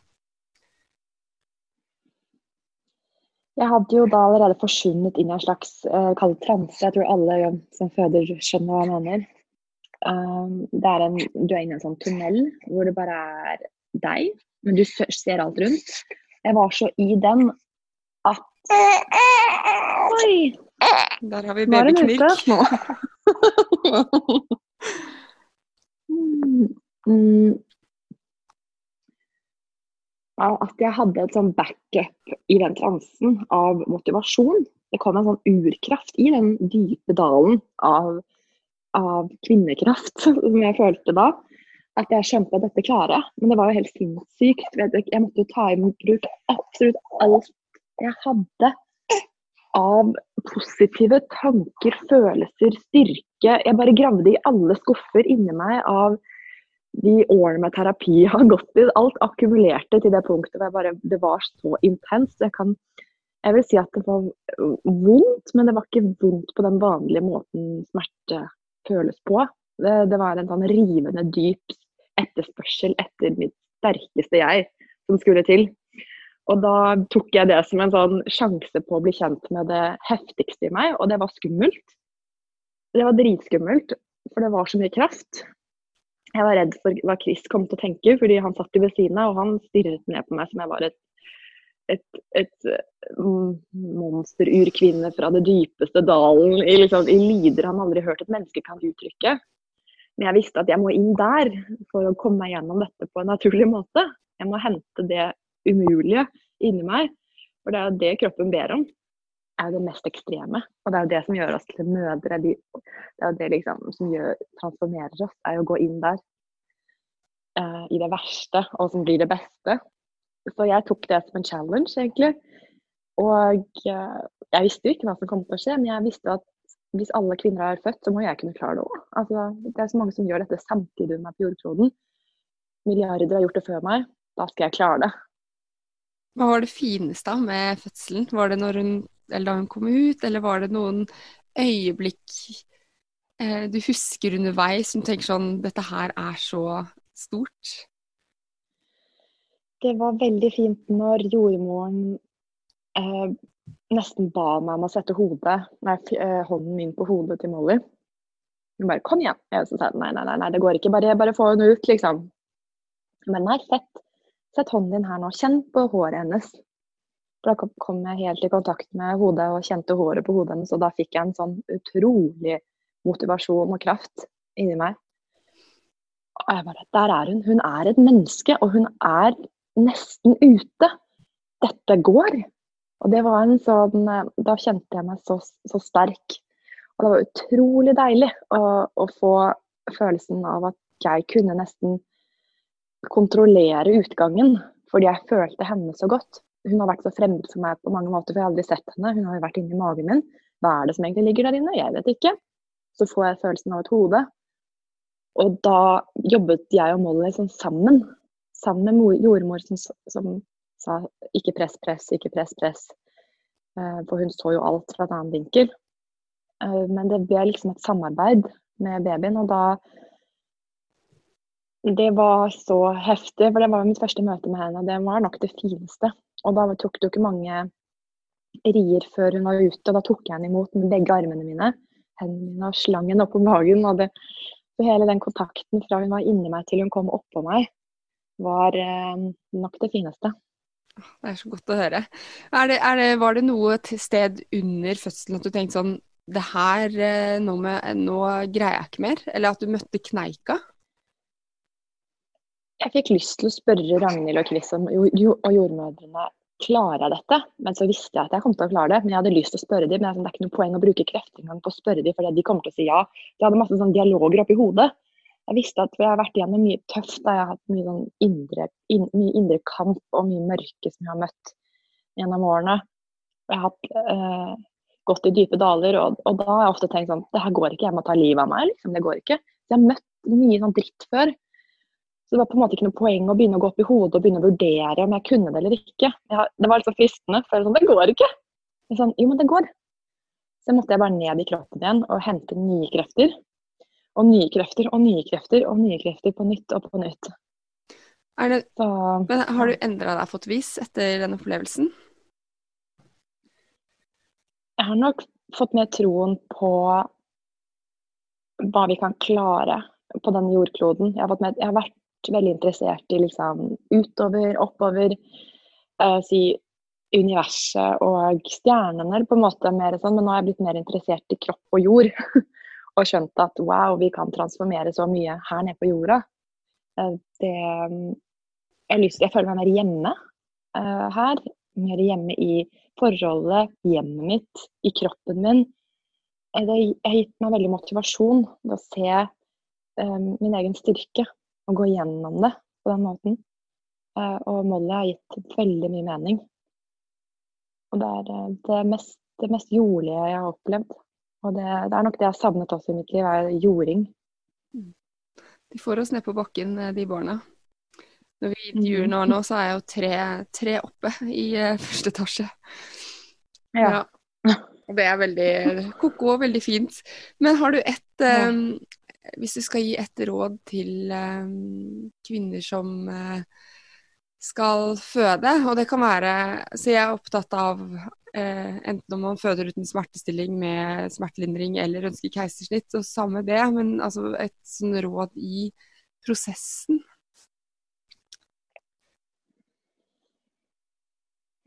Jeg hadde jo da allerede forsvunnet inn i en slags uh, kall transe. Jeg tror alle som føder skjønner hva jeg mener. Um, det er en, du er inne i en sånn tunnel hvor det bare er deg, men du ser alt rundt. Jeg var så i den at Oi! Der har vi babyknirk. <laughs> mm, at jeg hadde et sånn backup i den transen av motivasjon. Det kom en sånn urkraft i den dype dalen av, av kvinnekraft <laughs> som jeg følte da. At jeg skjønte at dette klarer. Men det var jo helt sinnssykt. Jeg måtte ta i bruk absolutt alt jeg hadde av positive tanker, følelser, styrke. Jeg bare gravde i alle skuffer inni meg av de årene med terapi jeg <laughs> har gått i, alt akkumulerte til det punktet hvor bare, det var så intenst. Jeg, jeg vil si at det var vondt, men det var ikke vondt på den vanlige måten smerte føles på. Det, det var en sånn rivende dyp etterspørsel etter mitt sterkeste jeg som skulle til. Og da tok jeg det som en sånn sjanse på å bli kjent med det heftigste i meg, og det var skummelt. Det var dritskummelt, for det var så mye kraft. Jeg var redd for hva Chris kom til å tenke, fordi han satt ved siden av, og han stirret ned på meg som jeg var et, et, et mm, monsterurkvinne fra det dypeste dalen i, liksom, i lyder han aldri hørt et menneske kan uttrykke. Men jeg visste at jeg må inn der for å komme meg gjennom dette på en naturlig måte. Jeg må hente det umulige inni meg. For det er det kroppen ber om. Er jo det mest ekstreme. Og det er jo det som gjør oss til mødre. De, det er jo det liksom som gjør, transformerer oss, er jo å gå inn der. Uh, I det verste, og som blir det beste. Så jeg tok det som en challenge, egentlig. Og uh, jeg visste jo ikke hva som kom til å skje, men jeg visste at hvis alle kvinner er født, så må jeg kunne klare det òg. Altså, det er så mange som gjør dette samtidig med på jordkloden. Milliarder har gjort det før meg. Da skal jeg klare det. Hva var det fineste med fødselen? Var det når hun, eller da hun kom ut, eller var det noen øyeblikk eh, du husker underveis som tenker sånn Dette her er så stort? Det var veldig fint når jordmoren eh, nesten ba meg om å sette hodet, nei, eh, hånden min på hodet til Molly. Hun bare 'kom igjen'. Jeg sa nei, nei, nei, nei, det går ikke. Bare, bare få henne ut, liksom. Men nei, sett, sett hånden din her nå. Kjenn på håret hennes. Da kom jeg helt i kontakt med hodet og kjente håret på hodet hennes, og da fikk jeg en sånn utrolig motivasjon og kraft inni meg. Og jeg bare Der er hun. Hun er et menneske, og hun er nesten ute. Dette går. Og det var en sånn Da kjente jeg meg så, så sterk. Og det var utrolig deilig å, å, få følelsen av at jeg kunne nesten kontrollere utgangen. Fordi jeg følte henne så godt. Hun har vært så fremmed for meg på mange måter, for jeg har aldri sett henne. Hun har jo vært inni magen min. Hva er det som egentlig ligger der inne? Jeg vet ikke. Så får jeg følelsen av et hode. Og da jobbet jeg og Molly liksom sammen. Sammen med jordmor som, som sa ikke press, press, ikke press, press. Eh, for hun så jo alt fra en annen vinkel. Eh, men det ble liksom et samarbeid med babyen, og da Det var så heftig, for det var mitt første møte med henne, og det var nok det fineste. Og da tok det jo ikke mange rier før hun var ute, og da tok jeg henne imot med begge armene mine hendene mine og slangen oppå magen. Og det, hele den kontakten fra hun var inni meg til hun kom oppå meg, var eh, nok det fineste. Det er så godt å høre. Er det, er det, var det noe sted under fødselen at du tenkte sånn Det her, eh, nå, med, nå greier jeg ikke mer? Eller at du møtte kneika? Jeg fikk lyst til å spørre Ragnhild og Chris og jordmødrene klarer jeg dette? Men så visste jeg at jeg kom til å klare det. Men jeg hadde lyst til å spørre dem, men det er ikke noe poeng å bruke krefter engang på å spørre dem, for de kommer til å si ja. Jeg hadde masse sånn dialoger oppi hodet. Jeg visste at jeg har vært igjennom mye tøft. Da. Jeg har hatt mye, sånn indre, in, mye indre kamp og mye mørke som jeg har møtt gjennom årene. Jeg har hatt, eh, gått i dype daler, og, og, da har jeg ofte tenkt sånn Det her går ikke, jeg må ta livet av meg. liksom, Det går ikke. Så jeg har møtt mye sånn dritt før. Så det var på en måte ikke noe poeng å begynne å gå opp i hodet og begynne å vurdere om jeg kunne det eller ikke. Jeg, det var så fristende. For sånn, det går ikke. Men sånn, jo, men det går. Så måtte jeg bare ned i kroppen igjen og hente nye krefter. Og nye krefter og nye krefter og nye krefter på nytt og på nytt. Det, så, men har du endra deg fått vis etter den opplevelsen? jeg har nok fått mer troen på hva vi kan klare på den jordkloden. Jeg har, med, jeg har vært veldig interessert i liksom utover, oppover, uh, si universet og stjernene, på en måte mer sånn, men nå har jeg blitt mer interessert i kropp og jord. <laughs> og skjønt at wow, vi kan transformere så mye her nede på jorda. Uh, det jeg, lyst, jeg, føler meg mer hjemme uh, her. Mer hjemme i forholdet, hjemmet mitt, i kroppen min. Det har gitt meg veldig motivasjon til å se um, min egen styrke og gå gjennom det på den måten. Uh, og Molly har gitt veldig mye mening. Og det er eh, det mest, det mest jordlige jeg har opplevd. Og det, det, er nok det jeg har savnet også i mitt liv, er jording. De får oss ned på bakken, eh, de barna. Når vi intervjuer nå, nå så er jeg jo tre, tre oppe i første etasje. Ja. ja. Og det er veldig ko-ko og veldig fint. Men har du ett um, Hvis du skal gi et råd til um, kvinner som uh, skal føde, og det kan være Så jeg er opptatt av uh, enten om man føder uten smertestilling med smertelindring eller ønsker keisersnitt, og samme det, men altså et sånn råd i prosessen.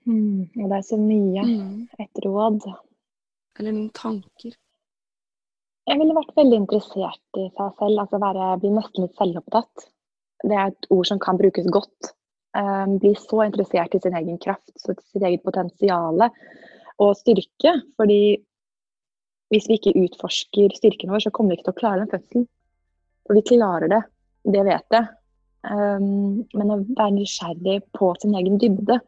Mm, og det er så mye. Mm. Et råd. Eller noen tanker? Jeg ville vært veldig interessert i seg selv, altså være, bli nesten litt selvopptatt. Det er et ord som kan brukes godt. Um, bli så interessert i sin egen kraft, sitt eget potensial og styrke. Fordi hvis vi ikke utforsker styrken vår, så kommer vi ikke til å klare den fødselen. For vi klarer det, det vet jeg. Um, men å være nysgjerrig på sin egen dybde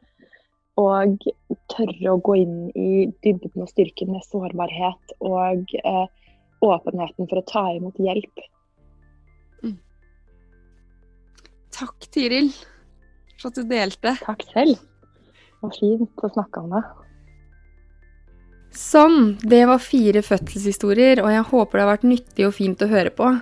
og tørre å gå inn i dybden og styrken med sårbarhet og eh, åpenheten for å ta imot hjelp. Mm. Takk, Tiril, for at du delte. Takk selv. Det var fint å snakke om det. Sånn, det var fire fødselshistorier, og jeg håper det har vært nyttig og fint å høre på.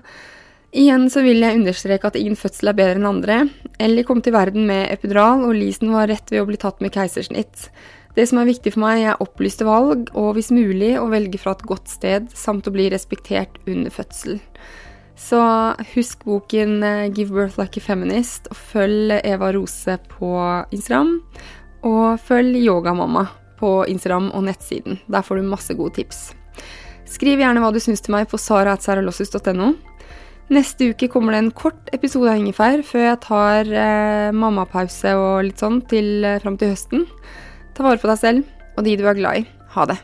Igjen så vil jeg understreke at ingen fødsel er bedre enn andre. Ellie kom til verden med epidural, og Lisen var rett ved å bli tatt med keisersnitt. Det som er viktig for meg, er opplyste valg, og hvis mulig å velge fra et godt sted, samt å bli respektert under fødsel. Så husk boken eh, 'Give Birth Like a Feminist', og følg Eva Rose på Instagram. Og følg Yogamamma på Instagram og nettsiden. Der får du masse gode tips. Skriv gjerne hva du syns til meg på sara.saralossus.no. Neste uke kommer det en kort episode av Ingefær før jeg tar eh, mammapause og litt sånn til, eh, fram til høsten. Ta vare på deg selv og de du er glad i. Ha det.